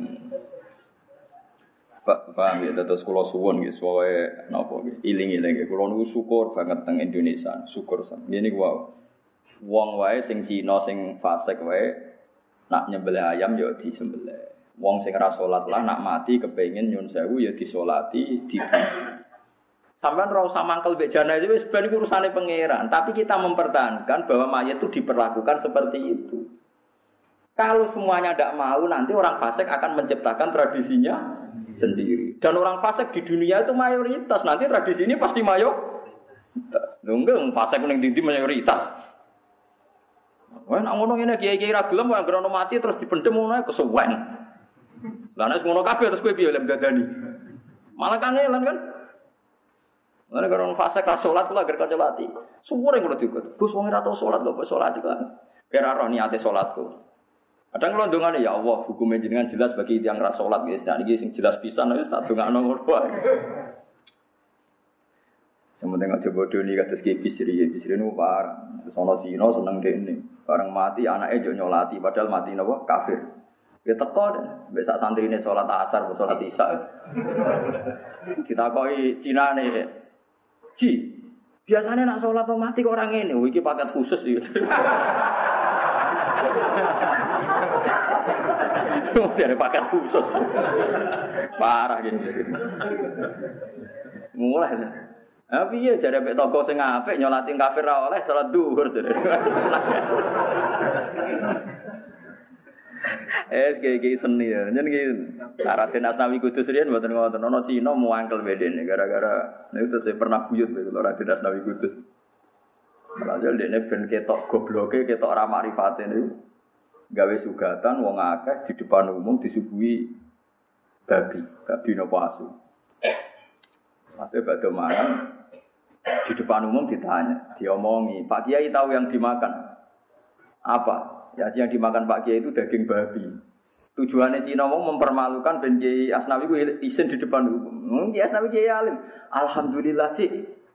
Pak paham ya terus kula suwun nggih suwe napa nggih iling-iling kula niku syukur banget teng Indonesia syukur sam ngene ku wae wong wae sing Cina sing fasik wae nak nyembelih ayam ya disembelih wong sing ora salat lah nak mati kepengin nyun sewu ya disolati di Sampai ora usah mangkel mbek jenazah wis ben iku urusane pangeran, tapi kita mempertahankan bahwa mayat itu diperlakukan seperti itu. Kalau semuanya tidak mau, nanti orang fasik akan menciptakan tradisinya sendiri. Dan orang fasik di dunia itu mayoritas. Nanti tradisi ini pasti mayoritas. Enggak, fasik ning dindi mayoritas. Wah, nak ngono ngene kiai-kiai ra gelem kok anggere mati terus dipendem ngono kesuwen. Lah nek ngono kabeh terus kowe piye lem dadani? Malah kan kan Mana kalau fase kelas sholat lah gerka celati. Semua yang udah juga. Terus wong ora tau gak boleh sholat kan. Kira roh niate sholatku. Kadang kalau ya Allah hukumnya jenengan jelas bagi yang ras sholat guys. Nah jelas pisan wis tak dongakno ngono wae. Sementing aja bodoh nih kata ski bisri, bisri nu parah. Sono Cina seneng ini. Bareng mati anaknya jo nyolati, padahal mati nopo kafir. Ya teko besok santri ini sholat asar, isya. Kita koi Cina nih, Ji, Biasanya nak sholat mati kok orang ini, wiki paket khusus gitu. Jadi paket khusus. Parah gini. Mulai. Tapi ya jadi pek toko sing apik nyolati kafir ra oleh salat duhur jadi. Eh, kayak seni ya. Jadi gitu. Raden Asnawi Kudus riyen mboten ngoten. Ono Cina muangkel bedene gara-gara niku saya pernah buyut lho Raden Asnawi Kudus. Lalu dia ben ketok gobloke, ketok ramah rifate niku. Gawe sugatan wong akeh di depan umum disuguhi babi, babi nopo asu. Masih batu mangan di depan umum ditanya, diomongi, Pak Kiai tahu yang dimakan apa? Ya yang dimakan Pak Kiai itu daging babi. Tujuannya Cina mau mempermalukan Ben Kiai Asnawi gue isin di depan umum. Hmm, Kiai Asnawi Kiai Alim. Alhamdulillah cik.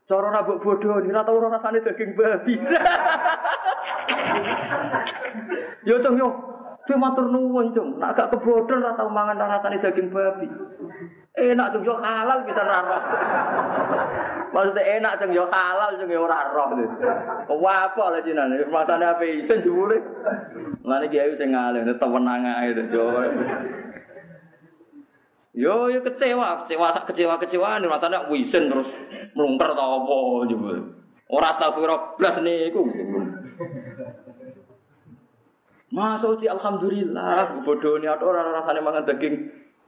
Coro rabuk bodoh ini rata orang rasanya daging babi. yo cung yo. Itu matur nuwun cung. Nak gak kebodohan rata mangan rasanya daging babi. Enak cung yo halal bisa rara. Maksudnya enak cung yo halal cung yo ora roh. Wapok lah Cina. Masane apa isen jebule. Mulane kiai sing ngalim tetep wenang ae yo. Yo yo kecewa, kecewa kecewa kecewa nih rasanya wisen terus melungker tau apa juga. Ora astagfirullah blas niku. Masuk di alhamdulillah, bodoh ini ada orang rasanya mangan daging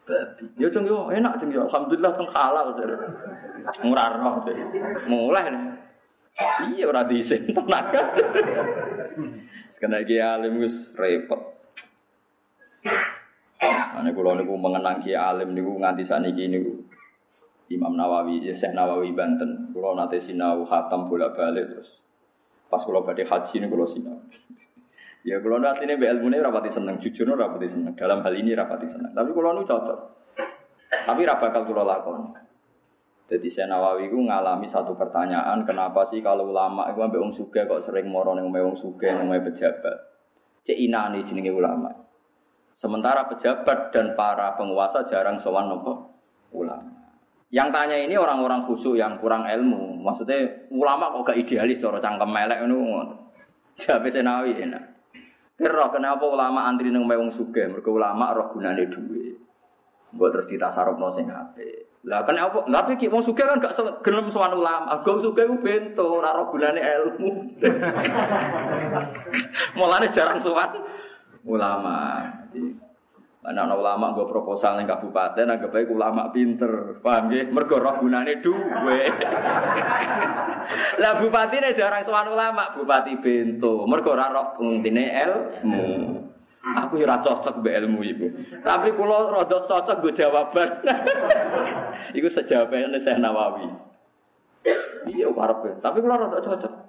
babi. Ya cung yo enak cung alhamdulillah cung halal jadi. Murah roh Mulai nih. Iya ora diisin tenaga. Sekena iki alim wis repot. Ane kula niku mengenang Ki Alim niku nganti sakniki niku Imam Nawawi, ya Syekh Nawawi Banten. Kula nate sinau khatam bolak-balik terus pas kula badhe haji niku kula sinau. Ya kula nu asline mbek ilmune rapati seneng, jujur ora rapati seneng. Dalam hal ini rapati seneng. Tapi kula nu cocok. Tapi ra bakal kula lakoni. Jadi Syekh Nawawi ku ngalami satu pertanyaan, kenapa sih kalau ulama itu ambek wong sugih kok sering moro ning wong sugih ning pejabat. Cek inane jenenge ulama. Sementara pejabat dan para penguasa jarang sowan nopo ulama. Yang tanya ini orang-orang khusyuk yang kurang ilmu. Maksudnya ulama kok gak idealis cara cangkem melek ngono. Jabe senawi enak. Kira kenapa ulama antri nang wong sugih? Mergo ulama roh gunane duwe. Mbok terus ditasarupno sing apik. Lah kan apa? Lah iki wong sugih kan gak gelem sowan ulama. Gong sugih ku bento ora roh gunane ilmu. Mulane jarang sowan ulama. Mana ana ulama gue proposal ning kabupaten anggap baik ulama pinter. Paham nggih? Mergo roh gunane duwe. Lah bupatine jarang sowan ulama, bupati bento. Mergo ora roh pentingine ilmu. Aku ora cocok mbek ilmu. Tapi kula rada cocok gue jawaban. iku sejawabane Syekh Nawawi. Iya karep. Tapi kula rada cocok.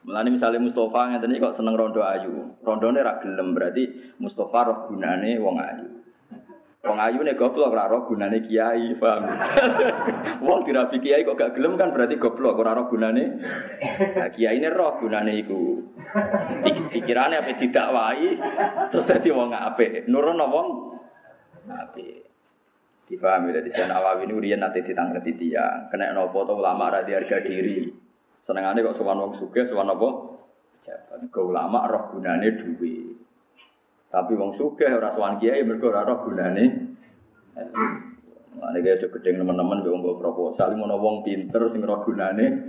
Melani misalnya Mustafa ngeten kok seneng rondo ayu. Rondone ra gelem berarti Mustafa roh gunane wong ayu. Wong ayu nek goblok ora roh gunane kiai, paham? wong dirabi kiai kok gak gelem kan berarti goblok ora roh gunane. Nah, kiai ini roh gunane iku. Pikirane apa didakwahi terus dadi wong apik. Nurono wong apik. Dipahami dari sana Nawawi ini urian nanti ditangkreti tiang. Kena nopo to ulama ra harga diri. Senengane kok sowan wong sugih, sowan apa? Jabat. Go ulama roh gunane duwe. Tapi wong sugih ora sowan kiai mergo ora roh gunane. Mane kaya gedeng teman-teman mbek wong proposal ngono wong pinter sing roh gunane.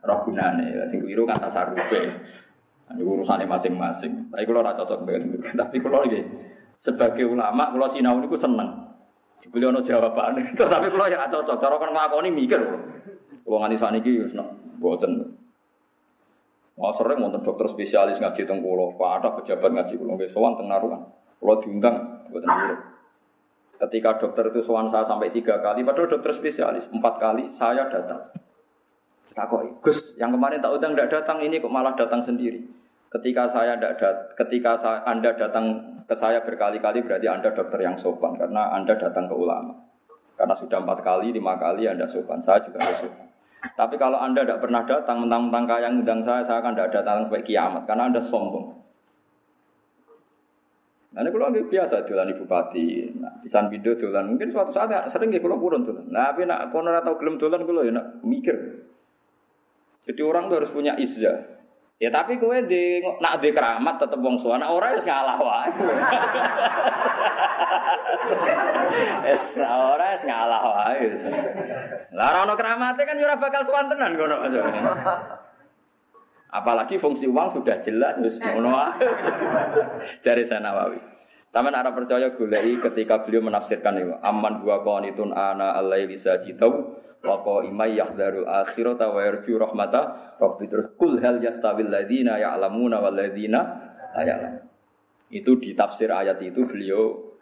Roh gunane sing keliru kata sarupe. Ini urusannya masing-masing. Tapi kalau rasa cocok dengan Tapi kalau lagi sebagai ulama, kalau sinau ini seneng. Dibeli ono jawaban. Tapi kalau ya cocok. Cara kan ngelakoni mikir. Kalau nganti saat ini, buatan. Wah sering wonten dokter spesialis ngaji teng kula, ada pejabat ngaji kula nggih sowan teng naruhan. Kula diundang buatan dulu. Ketika dokter itu sowan saya sampai tiga kali, padahal dokter spesialis empat kali saya datang. Tak kok, Gus, yang kemarin tak undang tidak datang ini kok malah datang sendiri. Ketika saya tidak dat, ketika saya, anda datang ke saya berkali-kali berarti anda dokter yang sopan karena anda datang ke ulama. Karena sudah empat kali, lima kali anda sopan, saya juga sopan. Tapi kalau Anda tidak pernah datang, mentang-mentang kaya ngundang saya, saya akan tidak datang sampai kiamat. Karena Anda sombong. Nah, ini kalau biasa dolan bupati, nah, pisan video dolan, mungkin suatu saat sering nggih kalau purun dolan. Nah, tapi nak kono ora tau gelem dolan kula ya nak mikir. Jadi orang tuh harus punya izah. Ya tapi kowe di nak di keramat tetep wong suwa, nak ora wis ngalah wae. Es ora wis ngalah wae. Lah ora ono keramate kan ya ora bakal suwan tenan kono. Apalagi fungsi uang sudah jelas terus ngono Jari Nawawi. Sama nak percaya gulai ketika beliau menafsirkan itu aman dua qanitun ana alaili sajidau wa qaimai yahdharul akhirata wa yarju rahmata rabbi terus kul hal yastawil ladzina ya'lamuna wal ladzina la ya'lamun. Itu di tafsir ayat itu beliau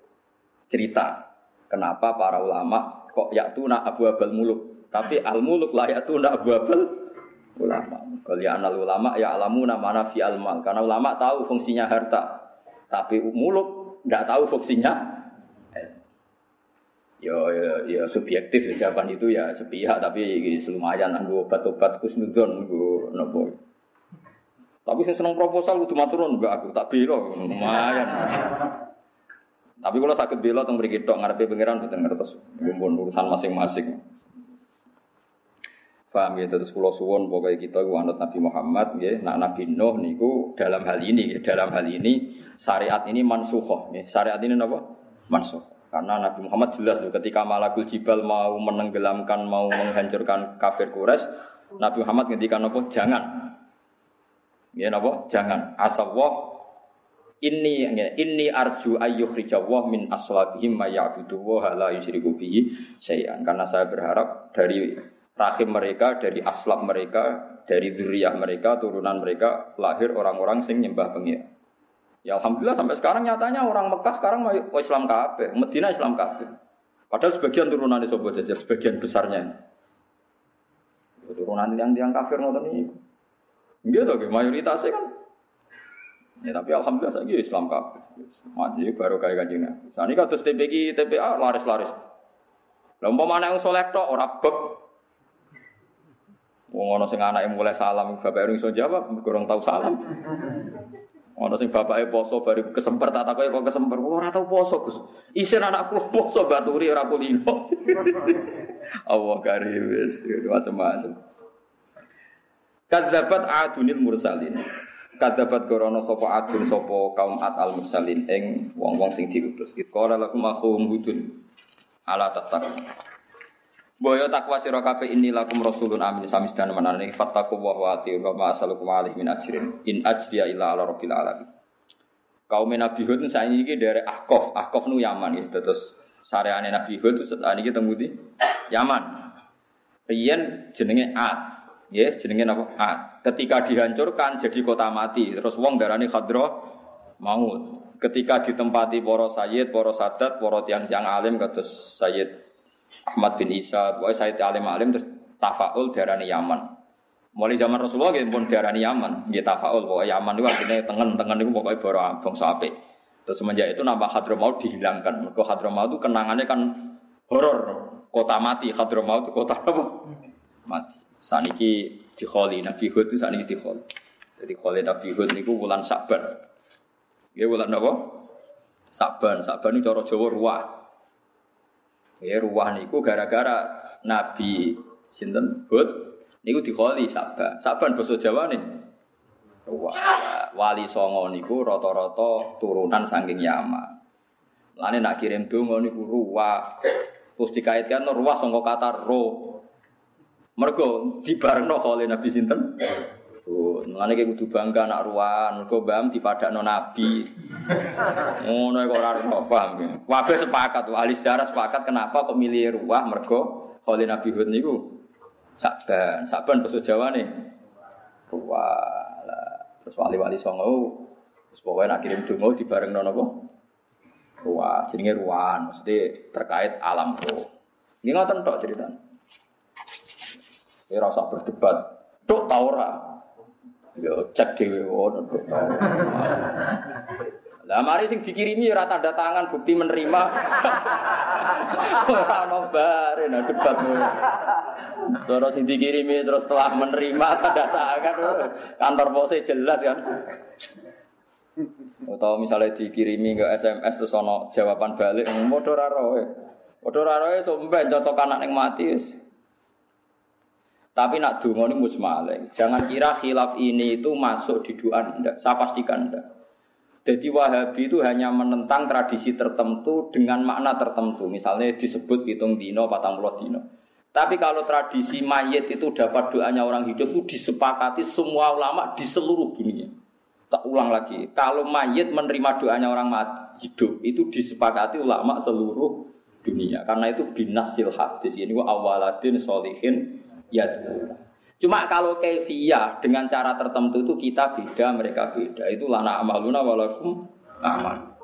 cerita kenapa para ulama kok yaktuna abu abal muluk tapi al muluk lah yaktuna abu abal ulama. Ulama ya alamu nama fi almal. Karena ulama tahu fungsinya harta, tapi muluk nggak tahu fungsinya. Yo, yo, yo subjektif ya, jawaban itu ya sepihak tapi lumayan anggo obat-obat kusnudon anggo nopo. Tapi saya seneng proposal kudu maturun enggak aku tak bela lumayan. Tapi kalau sakit bela teng mriki tok pangeran mboten ngertos. urusan masing-masing. Paham ya, terus pulau suwon pokoknya kita itu anut Nabi Muhammad ya, nak Nabi Nuh niku dalam hal ini ya, dalam hal ini syariat ini mansuhoh ya. Syariat ini apa? Mansuhoh. Karena Nabi Muhammad jelas loh ketika Malakul Jibal mau menenggelamkan, mau menghancurkan kafir Quraisy, Nabi Muhammad ngendikan apa? Jangan. Ya napa? Jangan. Asawah ini ini arju ayyukhrijawah min aslabihim ma ya'budu wa la yusyriku bihi syai'an. Karena saya berharap dari rahim mereka, dari aslab mereka, dari zuriyah mereka, turunan mereka lahir orang-orang sing nyembah pengira. Ya alhamdulillah sampai sekarang nyatanya orang Mekah sekarang mau Islam kabeh, Medina Islam kabeh. Padahal sebagian turunan itu sobat jajar, sebagian besarnya. Turunan yang tiang kafir ngoten ini. Gitu mayoritasnya kan. Ya tapi alhamdulillah saya Islam kabeh. Maju baru kayak kajian. Saat ini kados TPG, TPA laris-laris. Lomba mana yang soleh tok, orang beb, Wong ana sing anake mulai salam, bapak iso jawab, kurang tahu salam. Ana sing bapake poso bari kesemper tak takoki kok kesemper. Ora tau poso, Gus. Isin anakku poso baturi ora kulino. Allah karim wis macam-macam. Kadzabat adunil mursalin. Kadzabat korono sapa adun sapa kaum at al mursalin ing wong-wong sing diutus. Qala lakum akhum hudun ala tatak. Boyo takwa sira kabeh lakum rasulun amin samis dan manane fattaku wa wa wa ma asalukum alaihi min ajrin in ajriya illa ala rabbil alamin. Kaum Nabi Hud saiki iki dari Ahqaf, Ahqaf nu Yaman ya terus sareane Nabi Hud saat ini temu di Yaman. Riyen jenenge Ad. Ya, jenenge apa? Ad. Ketika dihancurkan jadi kota mati, terus wong darani Khadra maut. Ketika ditempati para sayyid, para sadat, para tiang-tiang alim kados Sayyid Ahmad bin Isa, pokoknya Said Alim Alim terus tafaul darani Yaman. Mulai zaman Rasulullah gitu pun darani Yaman, dia tafaul pokoknya Yaman itu artinya tengen-tengen itu pokoknya baru bangsa ape. Terus semenjak itu nama Hadramaut dihilangkan. Mereka Hadramaut itu kenangannya kan horor, kota mati. Hadramaut itu kota apa? Mati. Saniki dikholi Nabi Hud itu saniki dikholi. Jadi kholi Nabi Hud niku bulan Saban. Ya bulan apa? Saban. Saban itu cara Jawa ruah. Ya ruwah niku gara-gara Nabi sinten Hud niku dikholi Saban. Saban basa Jawa nih. Ruwah. Wali Songo niku rata-rata turunan saking Yaman. Lane nak kirim donga niku ruwah. Terus dikaitkan ruwah sangka kata ro. Mergo dibarengno kholi Nabi sinten? Tuh, mulane kayak kudu bangga anak ruan, mergo bam dipadakno nabi. Ngono kok ora paham ya. Kabeh sepakat, ahli sejarah sepakat kenapa pemilih ruah mergo Khalil Nabi Hud niku Saban, Saban bahasa Jawa nih. Ruah. Terus wali-wali songo terus pokoknya nak kirim donga dibarengno napa? Ruah, jenenge ruan, maksudnya terkait alam roh. Ini ngoten tok ceritanya. Ya rasa berdebat. Tok ta ora? Yo cek dhewe ngono kok. Lah mari sing dikirimi ora tanda tangan bukti menerima. Ora ono bare nah debat. Terus sing dikirimi terus telah menerima tanda tangan kantor pose jelas kan. Atau misalnya dikirimi ke SMS terus ono jawaban balik, modor raroe. Modor raroe somben contoh anak yang mati wis. Tapi nak dungo ini musmaleng. Jangan kira khilaf ini itu masuk di doa Anda. Saya pastikan Anda. Jadi Wahabi itu hanya menentang tradisi tertentu dengan makna tertentu. Misalnya disebut hitung dino, patang puluh dino. Tapi kalau tradisi mayit itu dapat doanya orang hidup itu disepakati semua ulama di seluruh dunia. Tak ulang lagi. Kalau mayit menerima doanya orang mati, hidup itu disepakati ulama seluruh dunia. Karena itu binasil hadis. Ini wa awaladin solihin ya Cuma kalau kefiah dengan cara tertentu itu kita beda, mereka beda. Itu lana amaluna walakum amal.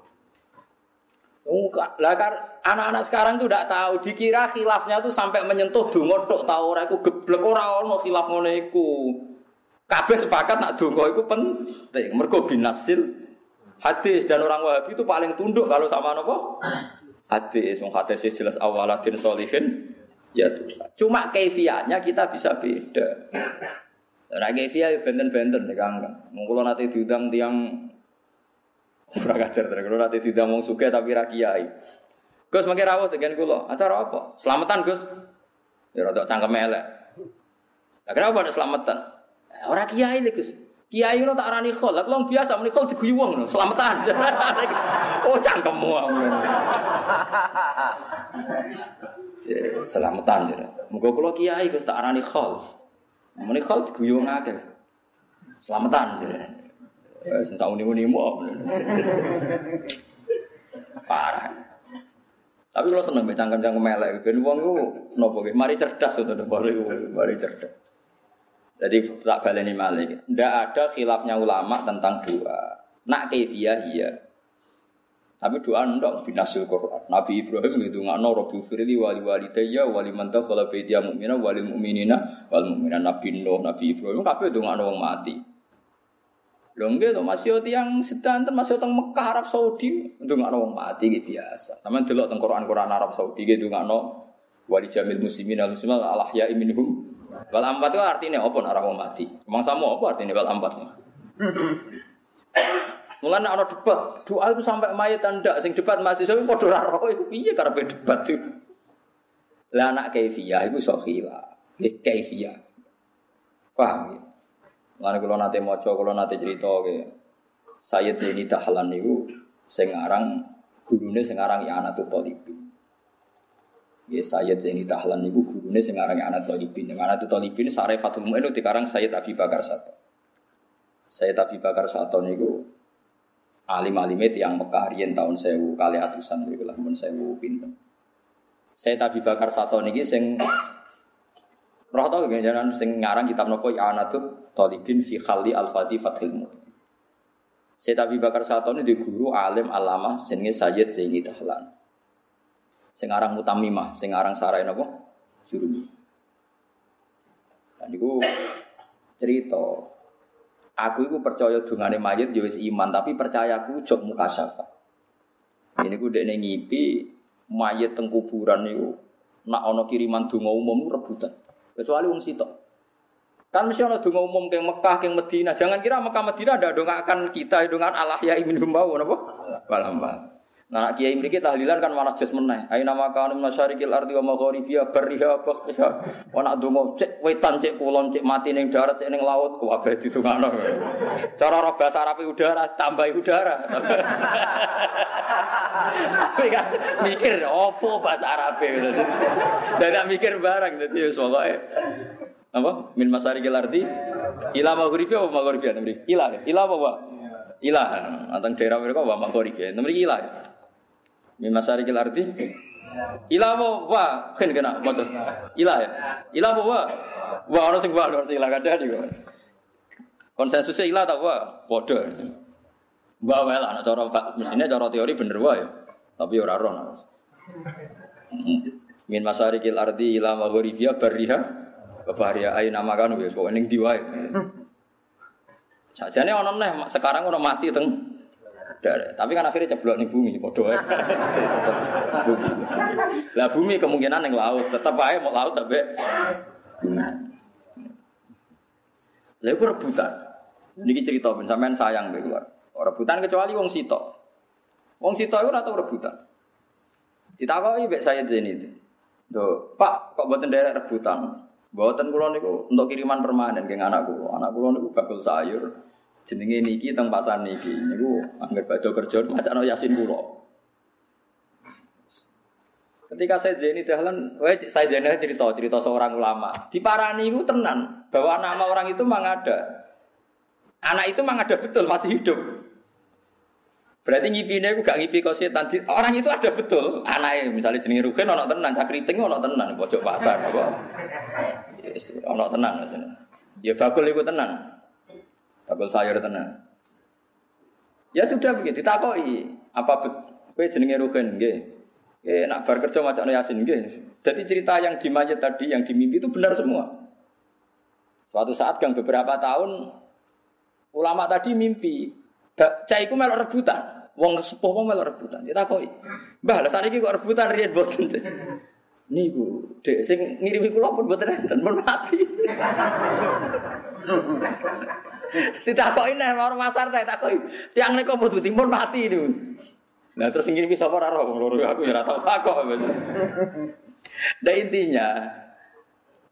Lah kan anak-anak sekarang tuh tidak tahu, dikira khilafnya tuh sampai menyentuh dungo tok tahu ora iku geblek ora ono khilaf ngono iku. Sepakat nak dungo iku penting. Mergo binasil hadis dan orang Wahabi itu paling tunduk kalau sama nopo hadis. Wong hadis jelas awaladin solihin Ya Cuma kefiahnya kita bisa beda. Nah kefiah benten-benten ya kang. Mungkin nanti diundang tiang kurang ajar terus. Kalau nanti diundang mau suka tapi rakyai. Gus makin rawat dengan kulo. Acara apa? Selamatan Gus. Ya rada cangkem elek. Nah, kenapa ada selamatan? Orang kiai nih Gus. Kiai lo tak arani khol, lah kalau biasa meni khol diguyu wong selamatan. oh cangkemmu. Selamatan ya. Muga kula kiai Gus tak arani khol. Meni khol diguyu wong akeh. Selamatan ya. Wis sauni-uni mu. Parah. Tapi kalau seneng cangkem-cangkem melek, ben wong ku napa Mari cerdas to, mari cerdas. Jadi tak baleni malik. Tidak ada khilafnya ulama tentang doa. Nak kefiah iya. Tapi doa ndak binasil Quran. Nabi Ibrahim itu nggak no Rabbi firli wali walidayya wali mantap kalau bedia mukmina wali mukminina wal mukmina Nabi Nuh Nabi Ibrahim kabeh itu nggak no mati. Lho nggih masih yang sedanten masih teng Mekah Arab Saudi ndongakno wong mati gitu biasa. Sampeyan delok teng Quran-Quran Arab Saudi gitu ndongakno wali jamil muslimin al muslimin al ahya minhum Wal ampat itu artinya apa nak mau mati? Emang sama apa artinya wal ampat? Mulai nak ada debat, doa itu sampai mayat anda, sing debat masih sampai podo raro itu piye karena debat itu. Lah anak kaifiyah itu sokhila, ini kaifiyah. Paham ya? Lalu kalau nanti moco, kalau nanti cerita ke Sayyid Zaini Dahlan itu sing aran gurune sing aran ya anak tuh politik. Ya Sayyid Zaini Tahlan niku gurune sing arange anak Talibin. Yang anak Talibin sare Fatul Mu'in dikarang Sayyid Abi Bakar Sato. Sayyid Abi Bakar Sato niku alim-alime yang Mekah riyen tahun 1000 kali atusan niku lah mun 1000 pinten. Sayyid Abi Bakar Sato niki sing roh tau jangan sing ngarang kitab nopo ya tuh Talibin fi Khalli Al-Fati Fathil Mu'in. Sayyid Abi Bakar Sato ini di guru alim alamah jenenge Sayyid Zaini Tahlan. Sing aran mutamimah, sing aran sarai napa? Jurumi. Dan niku cerita Aku itu percaya dungane mayit ya iman, tapi percaya aku jok muka syafa. Ini ku dekne ngipi mayit teng kuburan niku nak ana kiriman donga umum rebutan. Kecuali wong sitok. Kan mesti donga umum ke Mekah, ke Medina. Jangan kira Mekah Medina ada dongakan kita, dongan Allah ya minhum bau napa? Walamba. Nah, kiai mriki tahlilan kan malah jas meneh. Aina makanu masyarikil ardi wa magharibiha barriha bakhsha. Wa nak donga cek wetan cek kulon cek mati ning darat cek ning laut kabeh ditungakno. Cara roh bahasa Arab udara tambah udara. Tapi kan mikir opo bahasa Arab e. Dan mikir barang dadi wis pokoke apa min masyarikil ardi ila magharibiha wa magharibiha ila ila apa? Ilah, antang daerah mereka wa magharibiha. Nomor ilah. Mimma syarikil arti. Ilah apa? Wah, kan kena motor. Ilah ya. Ilah apa? Wah. Wah, orang sing wah, orang sing ilah kada. Konsensusnya ilah tak wah, bodoh. Wah, well, anak cara mestinya cara teori bener wah ya. Tapi ora roh. Min masarikil ardi ila maghribiya barriha babaria ayin nama kan wis kok ning diwae. Sajane ana neh sekarang ora mati teng tapi kan akhirnya ceblok nih bumi, bodoh. Lah bumi kemungkinan yang laut, tetap aja mau laut tapi. Lah itu rebutan. Ini cerita sampean sayang keluar. Rebutan kecuali wong sitok. Wong sitok itu atau rebutan. Ditakoki mbek saya Zaini. Tuh, Pak, kok buatan daerah rebutan? Buatan kulon niku untuk kiriman permanen ke anak kulo. Anak kulo niku bakul sayur. Jenenge niki teng pasar niki. Niku angger baca kerja macam Yasin kulo. Ketika saya Zaini Dahlan, saya Zaini cerita cerita seorang ulama. Di Parani itu tenan bahwa nama orang itu memang ada. Anak itu memang ada betul masih hidup. Berarti ngipine aku gak ngipi kau setan. Orang itu ada betul. Anaknya misalnya jenis Rugen ono tenan, cakriting ono tenan, pojok pasar apa. Yes, ono tenan. Ya bakul itu tenan. Bakul sayur tenan. Ya sudah begitu, ditakoi. Apa kowe jenenge Rugen nggih? Eh, nak bar kerja macam Yasin gitu. Jadi cerita yang di mayat tadi, yang di mimpi itu benar semua. Suatu saat gang beberapa tahun ulama tadi mimpi, cai ku melok rebutan, wong sepuh wong melok rebutan. Kita kok, bah lah ini kok rebutan rian boten. Niku, dek sing ngirimi kula pun boten enten pun mati. Tidak kok ini orang pasar tak kok tiang niku boten pun mati niku. Nah terus ingin bisa apa raro wong loro aku ya ora tau takok. Nah intinya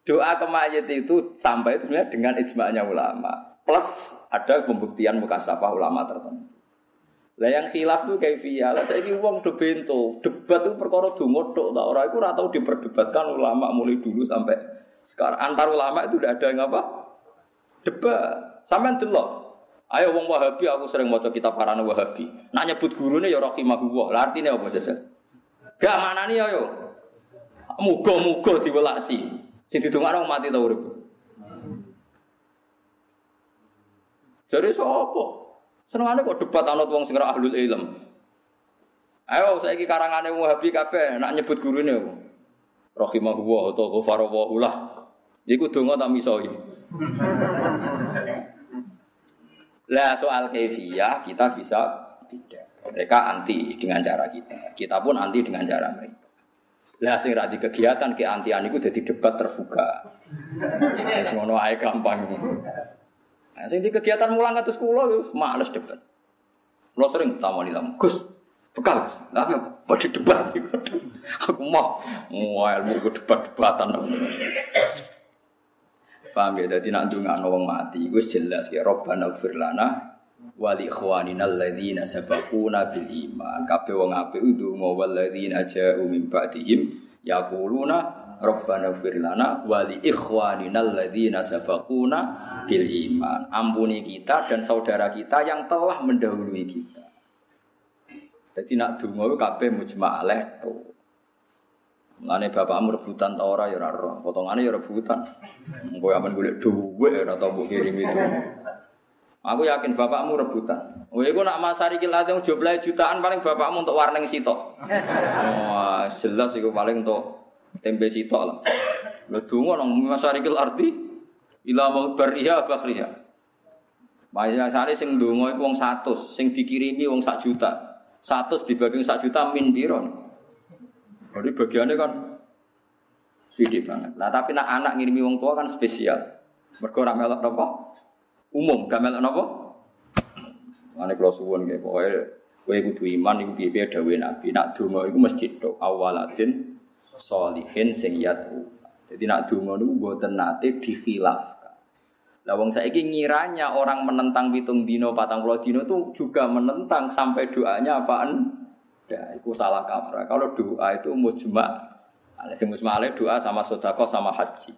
doa ke mayat itu sampai itu dengan ijma'nya ulama. Plus ada pembuktian mukasafah ulama tertentu. Lah yang khilaf tuh via lah saya uang do bento debat itu perkara dungo tok tak orang itu ratau diperdebatkan ulama mulai dulu sampai sekarang antar ulama itu udah ada yang apa debat sampai delok Ayo wong Wahabi aku sering maca kitab karana Wahabi. Nak nyebut gurune ya rahimahullah. Lah artine apa jajal? Gak manani ayo. Muga-muga diwelasi. Sing didongakno mati ta urip. Jadi sapa? Senengane kok debat anut wong sing ahlul ilm. Ayo saiki karangane Wahabi kabeh nak nyebut gurune apa? Rahimahullah atau ghafarallahu Iku donga tak misoi. Lah soal kefiah kita bisa tidak. Mereka anti dengan cara kita. Kita pun anti dengan cara mereka. Lah sing di kegiatan ke antian itu jadi debat terbuka. Wis ngono ae gampang. Nah, sing di kegiatan mulang kados kula males debat. Lo sering tamu di tamu. Gus, bekal Gus. Lah debat? Aku mau mau ilmu debat-debatan. Paham ya? Jadi nak ndongakno wong mati gue jelas ya Robbana ighfir lana wa li ikhwanina alladziina sabaquna bil iman. Kabeh wong apik ndonga wal ladzina ja'u min ba'dihim yaquluna Rabbana ighfir lana wa li ikhwanina alladziina sabaquna bil iman. Ampuni kita dan saudara kita yang telah mendahului kita. Jadi nak donga kabeh mujma' alaih tuh. Mulane bapakmu rebutan ta ora ya ora roh. Potongane ya rebutan. Engko aman golek dhuwit ora tau mbok kirim itu. Aku yakin bapakmu rebutan. Oh iku nak masari ki late jumlah jutaan paling bapakmu untuk warneng sitok. Wah, jelas iku paling untuk tempe sitok lah. Lha donga nang masari ki arti ila mau bariha bakhriha. Maya sare sing donga iku wong 100, sing dikirimi wong 1 juta. 100 dibagi 1 juta min piro? Jadi bagiannya kan sedih banget. Nah tapi nak anak ngirimi wong tua kan spesial. Mergo ora melok? Umum, gak melok napa? Mane kula suwun nggih pokoke kowe kudu iman iku piye-piye Nabi. Nak iku masjid tok awaladin solihin sing. Jadi nak donga niku mboten nate dikhilafkan. Lah wong saiki ngiranya orang menentang pitung dino, patang puluh dino itu juga menentang sampai doanya apaan? Ya, itu salah kaprah. Kalau doa itu mujma, sing mujma doa sama sodako sama haji.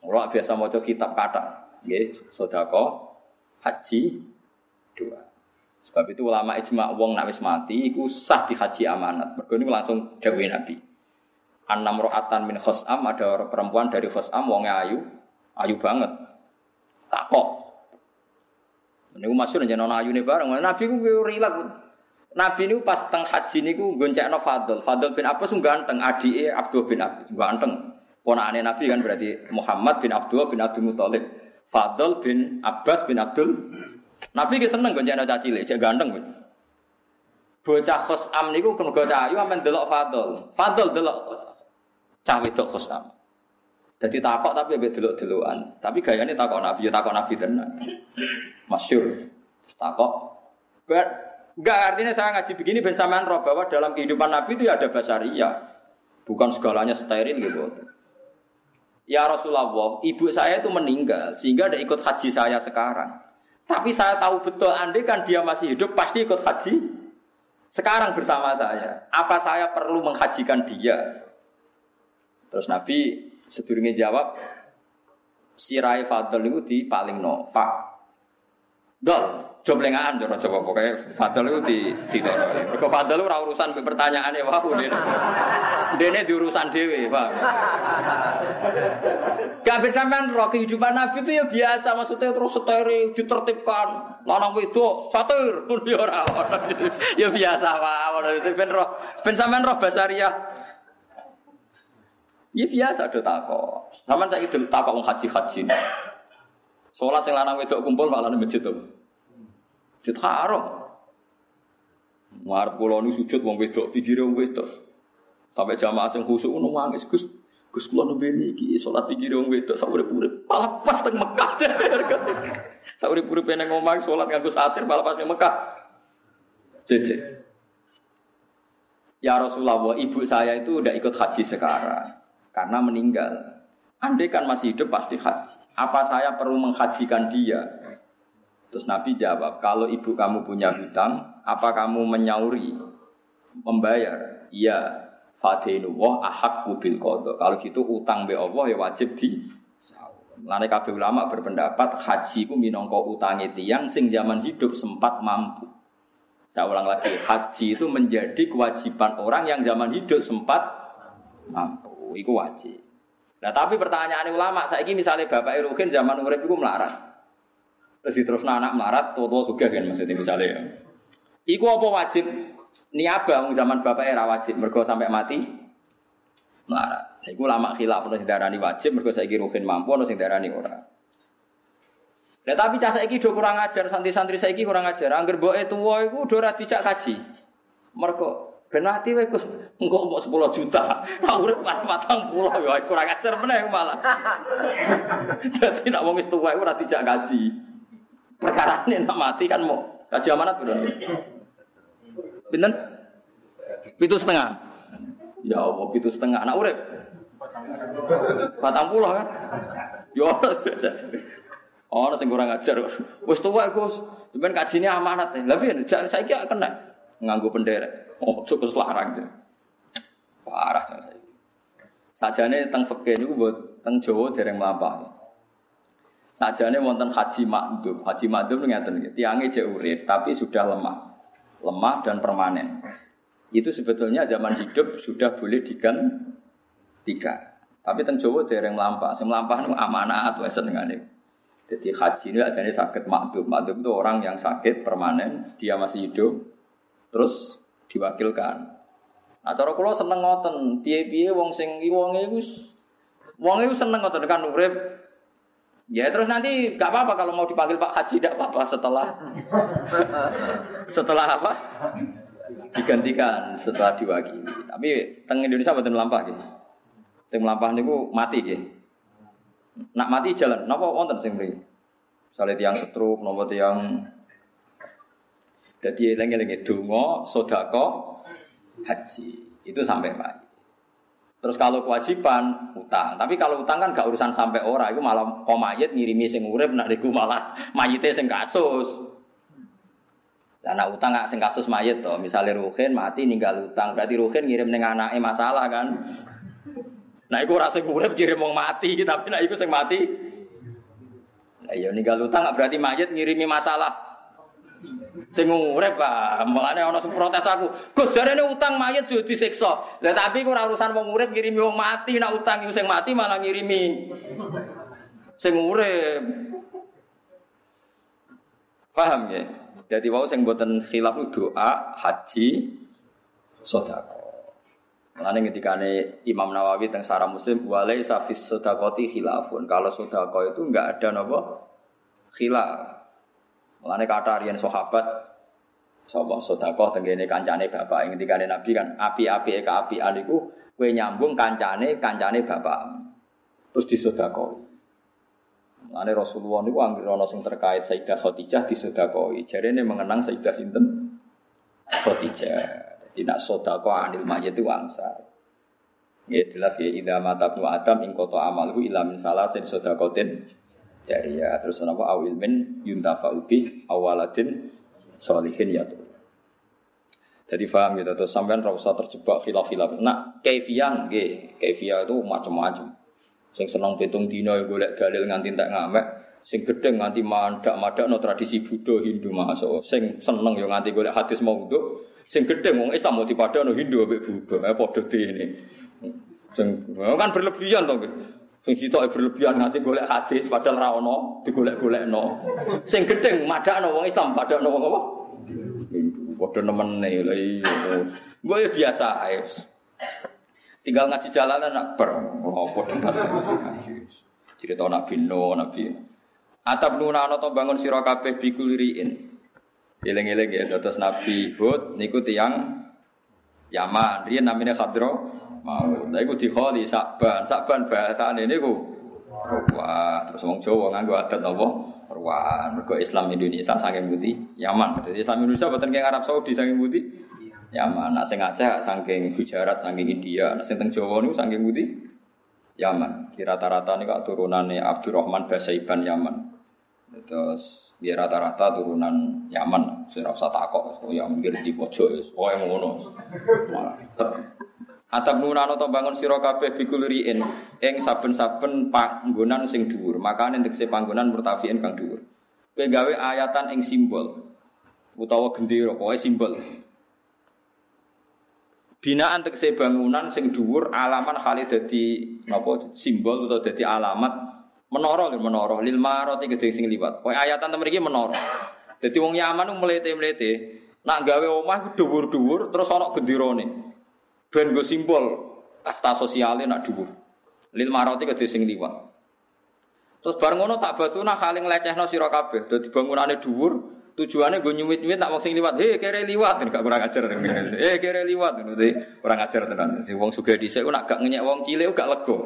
Kalau biasa mau kitab kata, ya, sodako, haji, doa. Sebab itu ulama ijma wong nak mati iku sah di haji amanat. Mergo ini langsung dawuh Nabi. Anam ro'atan min khosam ada orang perempuan dari khosam wong ayu, ayu banget. Takok. Niku masyhur jenenge ayu nih bareng. Nabi ku rilat. Nabi ini pas teng haji niku goncekno Fadl. Fadl bin Abbas ganteng, adike Abdul bin Abbas ganteng. Ponakane Nabi kan berarti Muhammad bin Abdul bin Abdul Muthalib. Fadl bin Abbas bin Abdul. Nabi ki seneng goncekno caci cilik, cek ganteng. Bocah Khosam niku mergo cahayu amen delok Fadl. Fadl delok cah wedok Khosam. Jadi takok tapi ambek delok-delokan. Tapi gayane takok Nabi, ya takok Nabi tenan. Masyur. Takok Enggak artinya saya ngaji begini ben sampean roh bahwa dalam kehidupan Nabi itu ya ada basaria. Bukan segalanya steril gitu. Ya Rasulullah, ibu saya itu meninggal sehingga ada ikut haji saya sekarang. Tapi saya tahu betul andai kan dia masih hidup pasti ikut haji sekarang bersama saya. Apa saya perlu menghajikan dia? Terus Nabi sedurunge jawab, sirai fadl itu di paling no, Pak. Dol, joblengaan joro coba pokoknya Fadl itu di di Mergo Fadl ora urusan pertanyaan ya wae dene. Di urusan dhewe, Pak. Gak sampean roh kehidupan Nabi itu ya biasa maksudnya terus steril ditertibkan. Lanang wedok satir pun ya ora Ya biasa wae itu ben roh ben sampean roh basaria. Ya biasa do takok. Sampeyan saiki takok wong haji-haji. Salat sing lanang wedok kumpul malah ning masjid tuh. Sujud haram. Ngarep kula nu sujud wong wedok, pinggire wong wedok. Sampai jamaah sing khusuk ngono nangis, Gus. Gus kula nembe niki salat pinggire wong wedok sak urip-urip. Malah pas teng Mekah. Sak urip-urip nang omah salat nganggo satir malah pas Mekah. Jeje. Ya Rasulullah, ibu saya itu udah ikut haji sekarang karena meninggal. Andai kan masih hidup pasti haji. Apa saya perlu menghajikan dia? Terus Nabi jawab, kalau ibu kamu punya hutang, apa kamu menyauri, membayar? Iya, wah ahak kubil kodok. Kalau gitu utang be Allah ya wajib di Lain kabeh ulama berpendapat haji ku minangka utangi tiang sing zaman hidup sempat mampu. Saya ulang lagi, haji itu menjadi kewajiban orang yang zaman hidup sempat mampu. Itu wajib. Nah tapi pertanyaan ulama, saya ini misalnya Bapak Irukin zaman urip itu melarat. Terus terus anak melarat, tua-tua juga kan maksudnya misalnya ya. Iku apa wajib? Niaba zaman bapak era wajib, mergo sampai mati melarat. Iku lama khilaf ono sing darani wajib, mergo saiki ruhin mampu ono sing darani ora. Nah, tapi cah saiki do kurang ajar, santri-santri saiki kurang ajar. Angger mboke tuwa iku do ora dijak kaji. Mergo ben mati wae Gus, engko mbok 10 juta. Ora urip 40 ya kurang ajar meneh malah. Dadi nek wong wis tuwa ora dijak kaji. Perkara ini nak mati kan mau kaji amanat udah. Binten? Pitu setengah. Ya Allah, pitu setengah. Anak urip. Patang pulau kan? Ya Oh, sing kurang ajar. Wis tuwa Gus. Cuman kajine amanat. Lah piye? Saiki kena nganggo penderek. Oh, cukup larang. Parah saya. Sajane teng fikih niku buat teng Jawa dereng mlampah. Sajane wonten haji makdum. Haji makdum ngeten iki, tiange jek urip tapi sudah lemah. Lemah dan permanen. Itu sebetulnya zaman hidup sudah boleh tiga. Tapi teng Jawa dereng mlampah. Sing mlampah niku amanat wis senengane. Jadi haji ini adanya sakit makdum. Makdum itu orang yang sakit permanen, dia masih hidup, terus diwakilkan. Nah, cara kula seneng ngoten, piye-piye wong sing wonge iku wong iku seneng ngoten kan urip Ya terus nanti gak apa-apa kalau mau dipanggil Pak Haji tidak apa-apa setelah setelah apa digantikan setelah diwakili. Tapi teng Indonesia betul melampah gitu. Sing melampah niku mati gitu. Nak mati jalan, napa wonten sing mriki? Misalnya tiang setruk, napa tiang jadi lengi-lengi dungo, sodako, haji itu sampai mati. Terus kalau kewajiban utang, tapi kalau utang kan gak urusan sampai ora, itu malah kok mayit ngirimi sing urip nak diku malah mayite sing kasus. Lah nak utang gak sing kasus mayit to, misalnya Ruhin mati ninggal utang, berarti Ruhin ngirim ning anake masalah kan. Nah iku ora sing urip kirim wong mati, tapi nak iku sing mati. Lah iya ninggal utang gak berarti mayit ngirimi masalah sing urip Pak. Mulane ana sing protes aku. Gus jarene utang mayit yo disiksa. Lah tapi ora urusan wong urip ngirimi wong mati, nak utang sing mati malah ngirimi sing urip. Paham ya? Jadi wau sing mboten khilaf doa, haji, sedekah. Mulane ketikane Imam Nawawi teng Sarah Muslim walai safis sedekati khilafun. Kalau sedekah itu enggak ada napa khilaf. Mulane kata riyen sahabat sapa sedekah tenggene kancane bapak ing dikane Nabi kan api-api ka api niku kowe nyambung kancane kancane bapak. Terus disedekah. Mulane Rasulullah niku anggere ana sing terkait Sayyidah Khadijah disedekoi. Jarene mengenang Sayyidah sinten? Khadijah. Jadi nak sedekah anil mayit itu wangsa. Ya jelas ya idza mata adam ing qata amalhu ila min salasin sedekatin jariyah. Terus napa awil min yuntafa'u bi awaladin sholihin ya tuh. Jadi paham gitu terus sampean ora usah terjebak khilaf-khilaf. Nak kaifiyah nggih, kaifiyah itu macam-macam. Sing seneng pitung dina ya golek dalil nganti tak ngamek, sing gedeng nganti mandak-mandak no tradisi Buddha Hindu masuk. Sing seneng yo nganti golek hadis maudhu, sing gedeng wong Islam mau dipadano Hindu ambek Buddha, eh padha ini. Sing kan berlebihan to nggih. Sing sitok berlebihan nganti golek hadis padahal ra ono, digolek-golekno. Sing gedeng madakno wong Islam padakno wong apa? Hindu. Padha nemene lha iya. Gue biasa ae. Tinggal ngaji jalanan nak ber. Apa debat. Cerita Nabi Nuh, Nabi. Atap nuna ana bangun sira kabeh bikuliriin. Eling-eling ya terus Nabi Hud niku tiyang Yaman, riyen namine Khadra mau. Lah iku dikholi Sakban, Sakban bahasane niku Ruwan. Terus wong Jawa nganggo adat apa? Ruwan. Mergo Islam Indonesia saking putih Yaman. Jadi Islam Indonesia boten keng Arab Saudi saking putih Yaman. Nak sing Aceh saking Gujarat, saking India. Nak sing teng Jawa niku saking putih Yaman. Kira rata-rata niku turunane Abdurrahman Basaiban Yaman. Terus dia rata-rata turunan Yaman, saya rasa takok, oh yang mikir di pojok, oh yang ngono. Atap nunano to bangun sira kabeh bikulriin ing saben-saben panggonan sing dhuwur. Makane tekse panggonan murtafiin kang dhuwur. Kowe gawe ayatan ing simbol utawa gendera, pokoke simbol. Binaan tekse bangunan sing dhuwur alaman kali dadi napa simbol utawa dadi alamat menara lho menara lil marati gedhe sing liwat. Pokoke ayatan temen iki menara. Dadi wong Yaman mlete-mlete nak gawe omah dhuwur-dhuwur terus ana genderane. Ben go simbol kasta sosialnya nak dhuwur. Lil maroti ke sing liwat. Terus bareng ngono tak batuna kaling lecehno sira kabeh. Dadi bangunane dhuwur, tujuannya gue nyumit-nyumit nak sing liwat. Hei kere liwat, gak kurang ajar. Hei kere liwat, ngono kurang ajar tenan. Si wong sugih dhisik nak gak ngenyek wong cilik gak lega.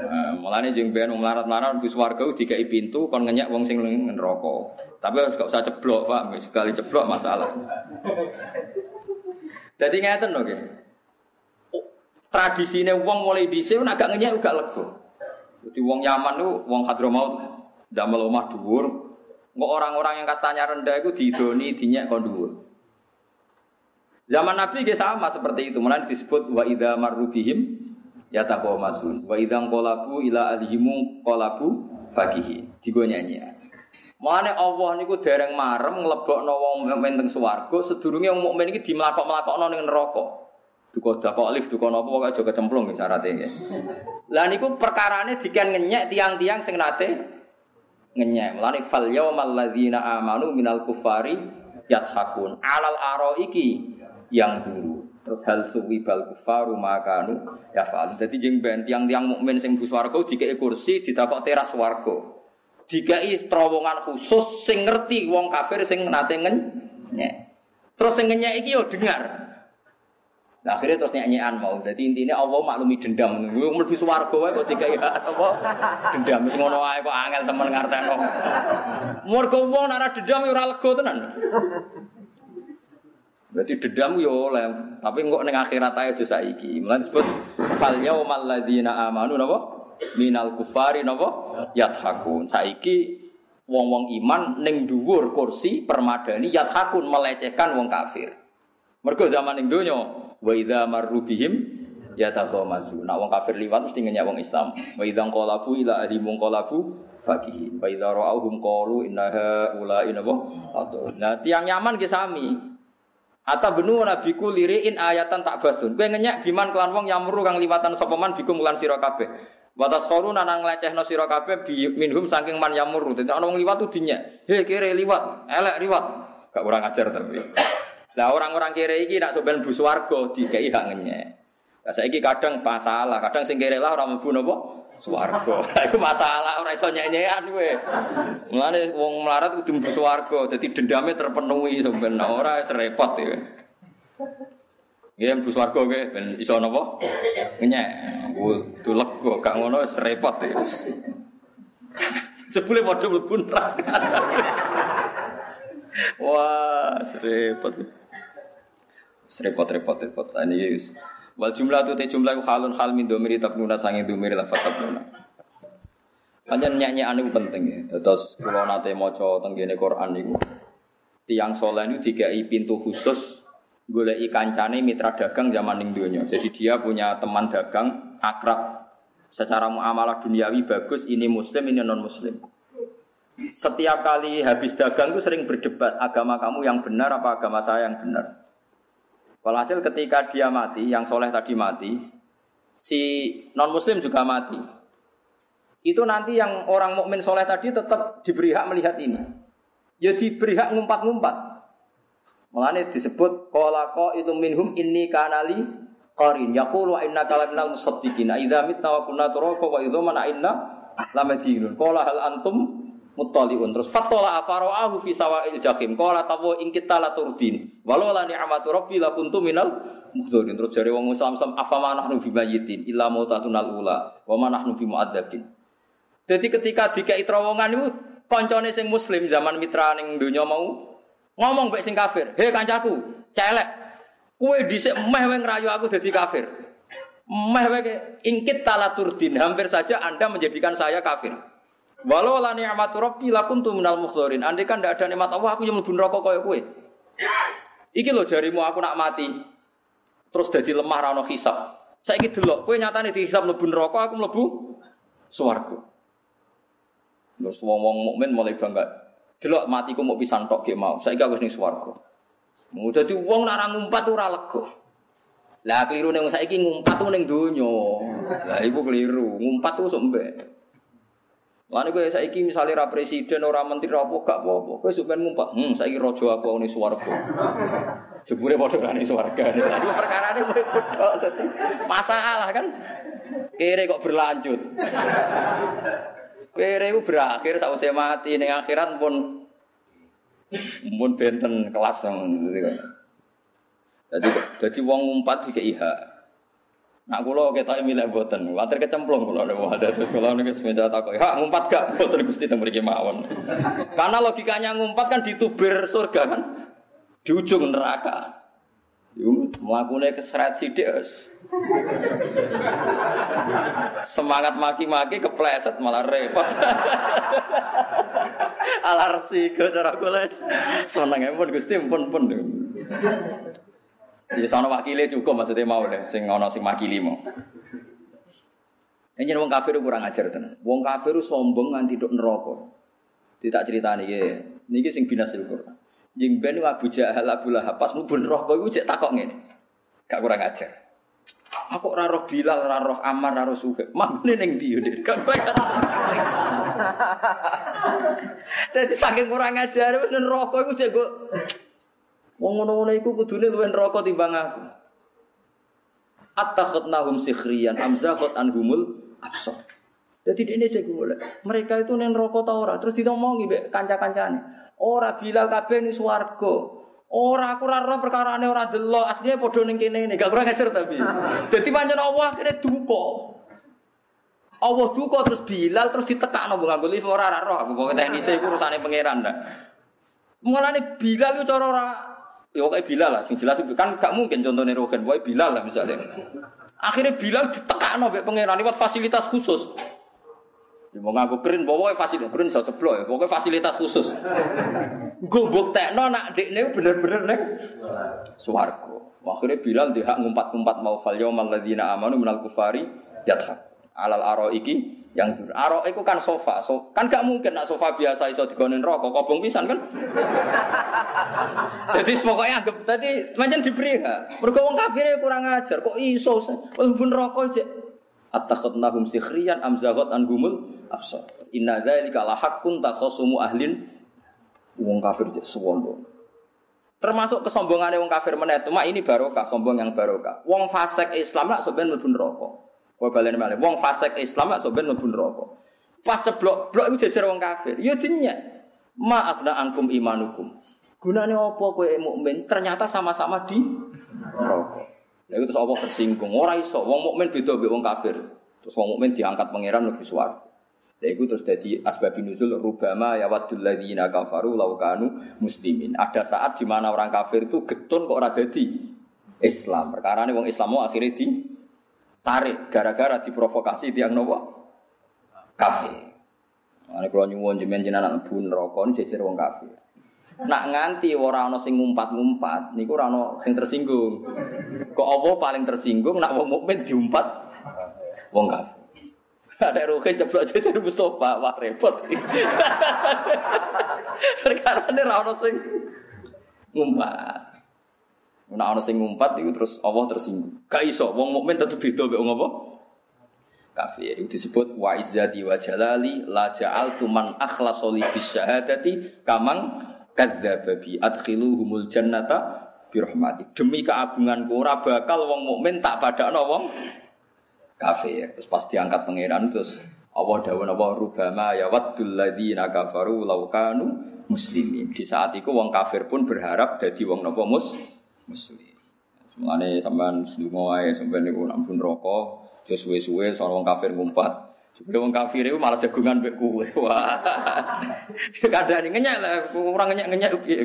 Nah, mulane jeng ben wong larat-larat bus warga dikai pintu kon ngenyek wong sing neraka. Tapi gak usah ceblok, Pak. Sekali ceblok masalah. Jadi ngeten loh, tradisinya uang mulai dhisik agak ngenyek gak lego. Jadi uang Yaman tuh uang Hadramaut damel omah dhuwur. Nggak orang-orang yang kastanya rendah itu didoni dinyak kon dhuwur. Zaman Nabi juga sama seperti itu. Mulai disebut wa idza marrubihim ya masun. Wa idza qolabu ila alihimu qolabu fakihi. Digo nyanyi. Mulane Allah niku dereng marem nglebokno wong mukmin teng swarga sedurunge wong mukmin iki dimlakok-mlakokno ning neraka. Duka dakok alif duka napa kok aja kecemplung nggih syaraté nggih. Lah niku perkarane diken ngenyek tiang-tiang sing nate ngenyek. Mulane fal yaumal ladzina amanu minal kufari yathakun alal araiki yang dulu. Terus hal suwi bal kufaru makanu ya fa'al. Dadi jeng ben tiang-tiang mukmin sing bu swarga dikeki kursi ditakok teras swarga dikai terowongan khusus sing ngerti wong kafir sing nate ngenyek. Terus sing ngenyek iki yo dengar. Nah, akhirnya terus nyanyian mau. Jadi intinya Allah maklumi dendam. Gue mlebu swarga wae kok dikai apa? Dendam wis ngono wae kok angel temen ngarteno. Mergo wong nek dendam ora lega tenan. Berarti dendam yo oleh, tapi kok ning akhirat ae aja saiki. Mulane disebut fal yaumal ladzina amanu napa? Minal kufari napa yathakun saiki wong-wong iman ning dhuwur kursi permadani yathakun melecehkan wong kafir. Mergo zaman ning donya wa idza marru bihim yatakhamazu. Nak wong kafir liwat mesti ngenyak wong Islam. Wa idza qalabu ila ahli qalabu fakihin wa idza ra'awhum qalu innaha ula'i napa nah tiang nyaman ki sami. Ata benu nabiku liriin ayatan tak basun. Kowe ngenyak biman kelan wong yamru kang liwatan sapa man bikum lan sira kabeh. Watas koru nanang no siro bi minhum saking man yamur. Ana wong liwat tuh dinya. He kere liwat, elek liwat. Gak kurang ajar tapi. Lah orang-orang kere iki nak soben bu swarga dikei hak ngenyek. Lah saiki kadang masalah, kadang sing kere lah ora mlebu napa swarga. Masalah ora iso nyenyekan kowe. Mulane wong melarat kudu mlebu swarga, dadi terpenuhi sampean ora repot ya. Nggih bus warga nggih ben iso napa? Ngenyek. Kudu lega, gak ngono wis repot ya. Jebule padha mlebu neraka. Wah, serepot. Serepot repot. Ini wis. Wal jumlah tu te jumlah ku halun hal min domiri tabnuna sange domiri lafat tabnuna. Panjen nyanyi anu penting ya. Terus kalau nate maca tenggene Quran niku tiang soleh itu dikai pintu khusus golek kancane mitra dagang zaman ning donya. Jadi dia punya teman dagang akrab secara muamalah duniawi bagus, ini muslim, ini non muslim. Setiap kali habis dagang itu sering berdebat agama kamu yang benar apa agama saya yang benar. Walhasil ketika dia mati, yang soleh tadi mati, si non muslim juga mati. Itu nanti yang orang mukmin soleh tadi tetap diberi hak melihat ini. Ya diberi hak ngumpat-ngumpat. Mengenai disebut kolako itu minhum ini kanali qarin. Yaqulu inna kalaminal musaddiqina. Idza mitna wa kunna turaba wa idza mana inna lamadinun. Qala hal antum muttaliun. Terus fatola afara'ahu fi sawa'il jahim. Qala tawu ing kita la turdin. Walau la ni'matu rabbi la kuntu minal mukhdorin. Terus jare wong Islam-Islam afama nahnu bimayitin illa mautatunal ula wa ma nahnu bimu'adzabin. Jadi ketika dikai terowongan itu koncone sing muslim zaman mitra ning donya mau ngomong baik sing kafir, "Hei kancaku, celek. Kue dhisik meh wae ngrayu aku dadi kafir." Meh wae ingkit talaturdin, hampir saja Anda menjadikan saya kafir. Walau la ni'matu rabbi lakuntu minal mukhdorin. Andai kan tidak ada nikmat Allah, aku yang mlebu neraka kaya kowe. Iki lho jarimu aku nak mati. Terus jadi lemah ra ono hisab. Saiki delok, kowe nyatane dihisab mlebu neraka, aku mlebu swarga. Terus wong-wong mukmin mulai bangga. Delok matiku mau pisan tok ge mau. Saiki aku wis ning swarga. Mau dadi wong nak ngumpat ora lega. Lah keliru ning saiki ngumpat tuh ning donya. Lah iku keliru. Ngumpat tuh sok mbek. Lan kowe saiki misale ra presiden ora menteri apa gak apa-apa. Kowe sampean ngumpat, "Hmm, saiki raja aku ning swarga." Jebule padha ra ning swarga. Iku perkarane dadi masalah kan. Kere kok berlanjut. Kere ku berakhir sausé mati ning akhirat pun pun benten kelas Jadi jadi wong ngumpat dikei hak. Nak kula ketok milih boten, water kecemplung kula nek ada terus kula niku semeja takok, "Hak ngumpat gak?" Boten Gusti teng mriki mawon. Karena logikanya ngumpat kan ditubir surga kan. Di ujung neraka. Yo mlakune keseret sithik. Semangat maki-maki kepleset malah repot. Alarsi ke cara kula. Seneng pun Gusti pun pun. Ya sono wakile cukup maksudnya mau deh, sing ono sing makili mau. Ini wong kafir kurang ajar tenan. Wong kafir sombong nganti dok neraka. Tidak cerita nih, ya. Niki sing binasil Quran. Jeng ben Abu Jahal Abu Lahab pas mlebu neraka iku cek takok ngene. Gak kurang ajar. Aku ora roh Bilal, ora roh Ammar, ora roh Suhaib. Mangune ning ndi yo, Dadi saking kurang ajar wis neraka iku cek kok Wong ngono-ngono iku kudune luwih neraka timbang aku. Attakhadnahum sikhriyan amzakhot anhumul absar. Jadi ini cek boleh. Mereka itu neng rokok tau ora. Terus ditomongi be kanca-kancane. Ora Bilal kabeh ning swarga. Ora aku ora roh perkarane ora delok. Asline padha ning kene. Gak kurang ajar tapi. Dadi pancen Allah akhirnya duka. Allah duka terus Bilal terus ditekakno nganggo lift ora ora roh. Aku pokoke teknise iku urusane pangeran dah. Mulane Bilal itu cara ora Ya kayak Bilal lah, sing jelas kan gak mungkin contohnya Rogen, boy Bilal lah misalnya. Akhirnya Bilal ditekan nabi pangeran lewat fasilitas khusus. Ya mau ngaku keren, pokoknya fasilitas keren saya ceplok ya, pokoknya fasilitas khusus. Gue tekno nak nih bener-bener nih. Suwargo. Akhirnya Bilal dia ngumpat-ngumpat mau fal yaumal ladzina amanu minal kufari yadhak. Alal aro iki yang jujur. Aro itu kan sofa, so, kan gak mungkin nak sofa biasa iso digonin rokok, kobong pisan kan. Jadi pokoknya anggap tadi macam diberi ya. Mereka wong kafir kurang ajar, kok iso pun rokok aja. Attakhadnahum sikhriyan am zagot an gumul absar. Inna dzalika la haqqun takhusumu ahlin wong kafir sombong. Termasuk kesombongannya wong kafir menet, mak ini barokah, sombong yang barokah. Wong fasik Islam nak sebenarnya mlebu rokok. Kowe baleni malih. Wong fasik Islam sok ben mlebu neraka. Pas ceblok, blok iku jejer wong kafir. Ya dinya. Ma angkum imanukum. Gunane apa kowe mukmin? Ternyata sama-sama di Lha terus apa tersinggung? Ora iso. Wong mukmin beda mbek wong kafir. Terus wong mukmin diangkat pangeran lebih swarga. Lha iku terus dadi asbabun nuzul rubama ya wadul ladzina kafaru muslimin. Ada saat di mana orang kafir itu getun kok ora dadi Islam. Perkara ini wong Islam mau akhirnya di tarik gara-gara diprovokasi tiang nopo kafir. Ane kalau nyuwun jemen jenengan bun rokok jejer wong kafir. Nak nganti ora ana sing ngumpat-ngumpat niku ora ana sing tersinggung. Kok apa paling tersinggung nak wong mukmin diumpat wong kafir. Ada ruhe ceplok jejer Mustafa, wah repot. Karena ini ora ana sing ngumpat. Nak ana sing ngumpat iku terus Allah tersinggung. Gak iso wong mukmin tetep beda mek wong apa? kafir. Itu disebut wa izzati wa jalali la ja'altu man akhlasa li bisyahadati kamang kadzdzaba bi adkhiluhumul jannata bi rahmati. Demi keagunganku ora bakal wong mukmin tak padakno wong kafir. Terus pas diangkat pangeran terus Allah dawuh napa rubama ya waddul ladzina kafaru law kanu muslimin. Di saat itu wong kafir pun berharap jadi wong napa mus muslim. Semuanya sampean sedungo ae sampean niku ampun rokok Terus suwe-suwe soal wong kafir ngumpat. Wong kafir itu malah jagungan mbek kowe. Wah. Kadang ngenyek lah, kurang ngenyek-ngenyek piye.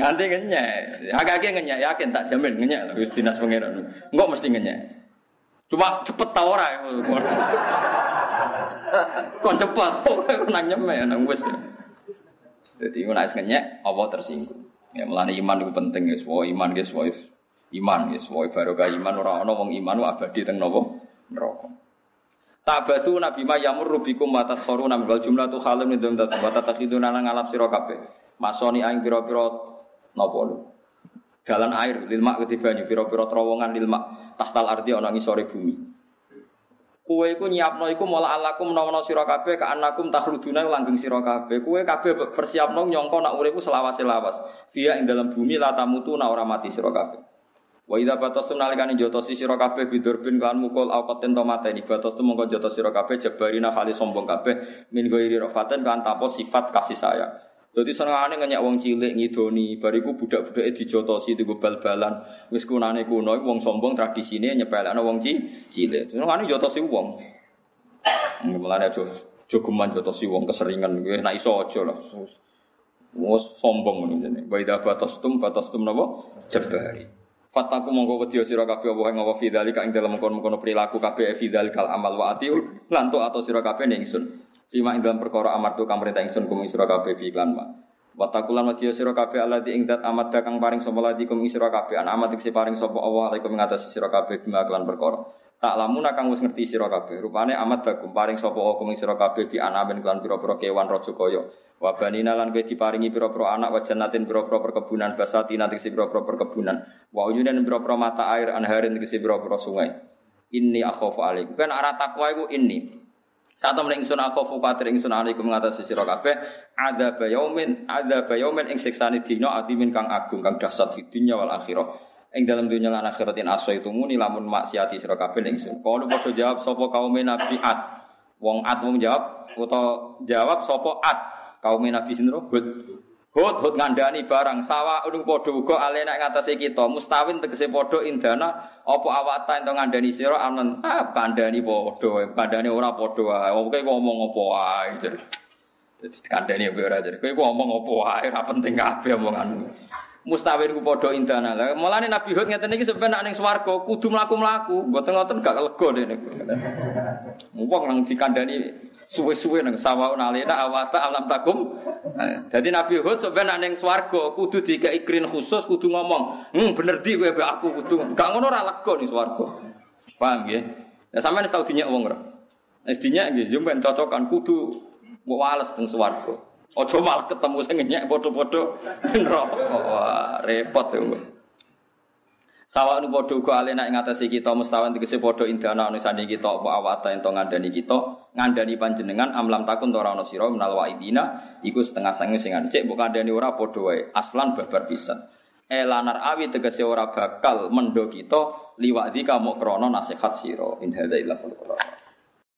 Nganti ngenyek. Agak-agak ngenyek yakin tak jamin ngenyek lah wis dinas pangeran. Enggak mesti ngenyek. Cuma cepet ta ora. Kon cepet kok nang nyemek nang wis. Jadi nek ngenyek tersinggung. Ya mulane iman itu penting ya, semua iman ya, semua Iman ya, semua barokah iman orang orang wong iman abadi teng nopo neraka. Tabatu nabi ma yamur rubikum taskhuruna wal jumlah tu halim min dzam wa tatakhiduna nang ngalap sira. Masoni aing pira-pira napa lu. Jalan air lil mak ketibanya pira-pira terowongan lil mak tahtal ardi ana ngisore bumi. Kue iku nyiapno iku mola alakum menawa sira kabeh ka anakum takhluduna langgeng sira. Kue kabeh persiapno nyongko nak uripku selawase-lawas. Via ing dalam bumi la tamutu na ora mati sira. Wa idza batastum nalikane jotosi sira kabeh bidurbin kan mukul au qatin to mateni batastum mongko jotos sira kabeh jabarina kali sombong kabeh min ghairi rafaten kan tanpa sifat kasih sayang. Dadi senengane ngenyek wong cilik ngidoni, bariku budak-budake dijotosi digo bal-balan. Wis kunane kuno wong sombong tradisine nyepelekno wong cilik. Senengane jotosi wong. Mulane aja jogeman jotosi wong keseringan kuwi nek iso aja lah. Wes sombong jenenge. Wa idza batastum batastum napa? Jabari. Fataku mongko wedi sira kabeh apa ing apa fidzalika ing dalem kono-kono perilaku kabeh fidzalikal amal wa atiu atau sira kabeh ning ingsun. Fima ing dalem perkara amartu kang perintah ingsun kum sira kabeh fi iklan ma. Watakulan wedi sira kabeh alati ing dat amat kang paring sapa lati kum sira kabeh an amat sing paring sapa Allah alaikum ing atas sira kabeh bima perkara. Tak lamun kang wis ngerti sira kabeh. Rupane amat kum paring sapa Allah kum sira kabeh bi anaben kelan pira-pira kewan raja kaya. Wa banina lan kowe diparingi pira-pira anak wa jannatin pira-pira perkebunan basati nanti pira-pira perkebunan. Wa uyunan pira-pira mata air anharin tegese pira-pira sungai. Inni akhafu alaikum. Kan arah takwa iku inni. Saat temen ingsun akhafu patir ingsun alaikum ngatasi sira kabeh ada bayaumin ada bayaumin ing siksane dina atimin kang agung kang dahsyat fi dunya wal akhirah. Ing dalam dunia lan akhiratin aso itu muni lamun maksiati sira kabeh ingsun. Kalau padha jawab sapa kaum nabi at. Wong at wong jawab utawa jawab sapa at kaum Nabi sinten Hud. Hud Hud ngandani barang. Sawa unu padha uga ale nek ngatasi kita mustawin tegese padha indana apa awata ento ngandani sira amen ah kandani padha kandani ora padha wae. Kowe ngomong apa wae Jadi kandani ora jadi kowe ngomong apa wae ora penting kabeh omonganmu mustawin ku padha indana lah mulane Nabi Hud ngeten iki nek ning swarga kudu mlaku-mlaku mboten ngoten gak lega dene wong nang dikandani suwe-suwe nang sawa nalena awata alam takum. Jadi Nabi Hud sebenarnya neng swargo kudu dikai ikrin khusus kudu ngomong, "Hmm, bener di gue aku kudu." Gak ngono ora lega ning swarga. Paham nggih? Ya sampean tau dinyak wong ora? Wis dinyak nggih, yo cocokan kudu wales teng swarga. Ojo malah ketemu sing nyek padha-padha repot ya. Sawa nu padha uga alena ing atase kita mustawan tegese padha indana anu sandi kita apa awata ento ngandani kita ngandani panjenengan amlam takun ora ana sira menal waidina iku setengah sange sing cek mbok kandhani ora padha wae aslan babar pisan. Elanar awi tegese ora bakal mendo kita liwadi kamu krana nasihat sira. In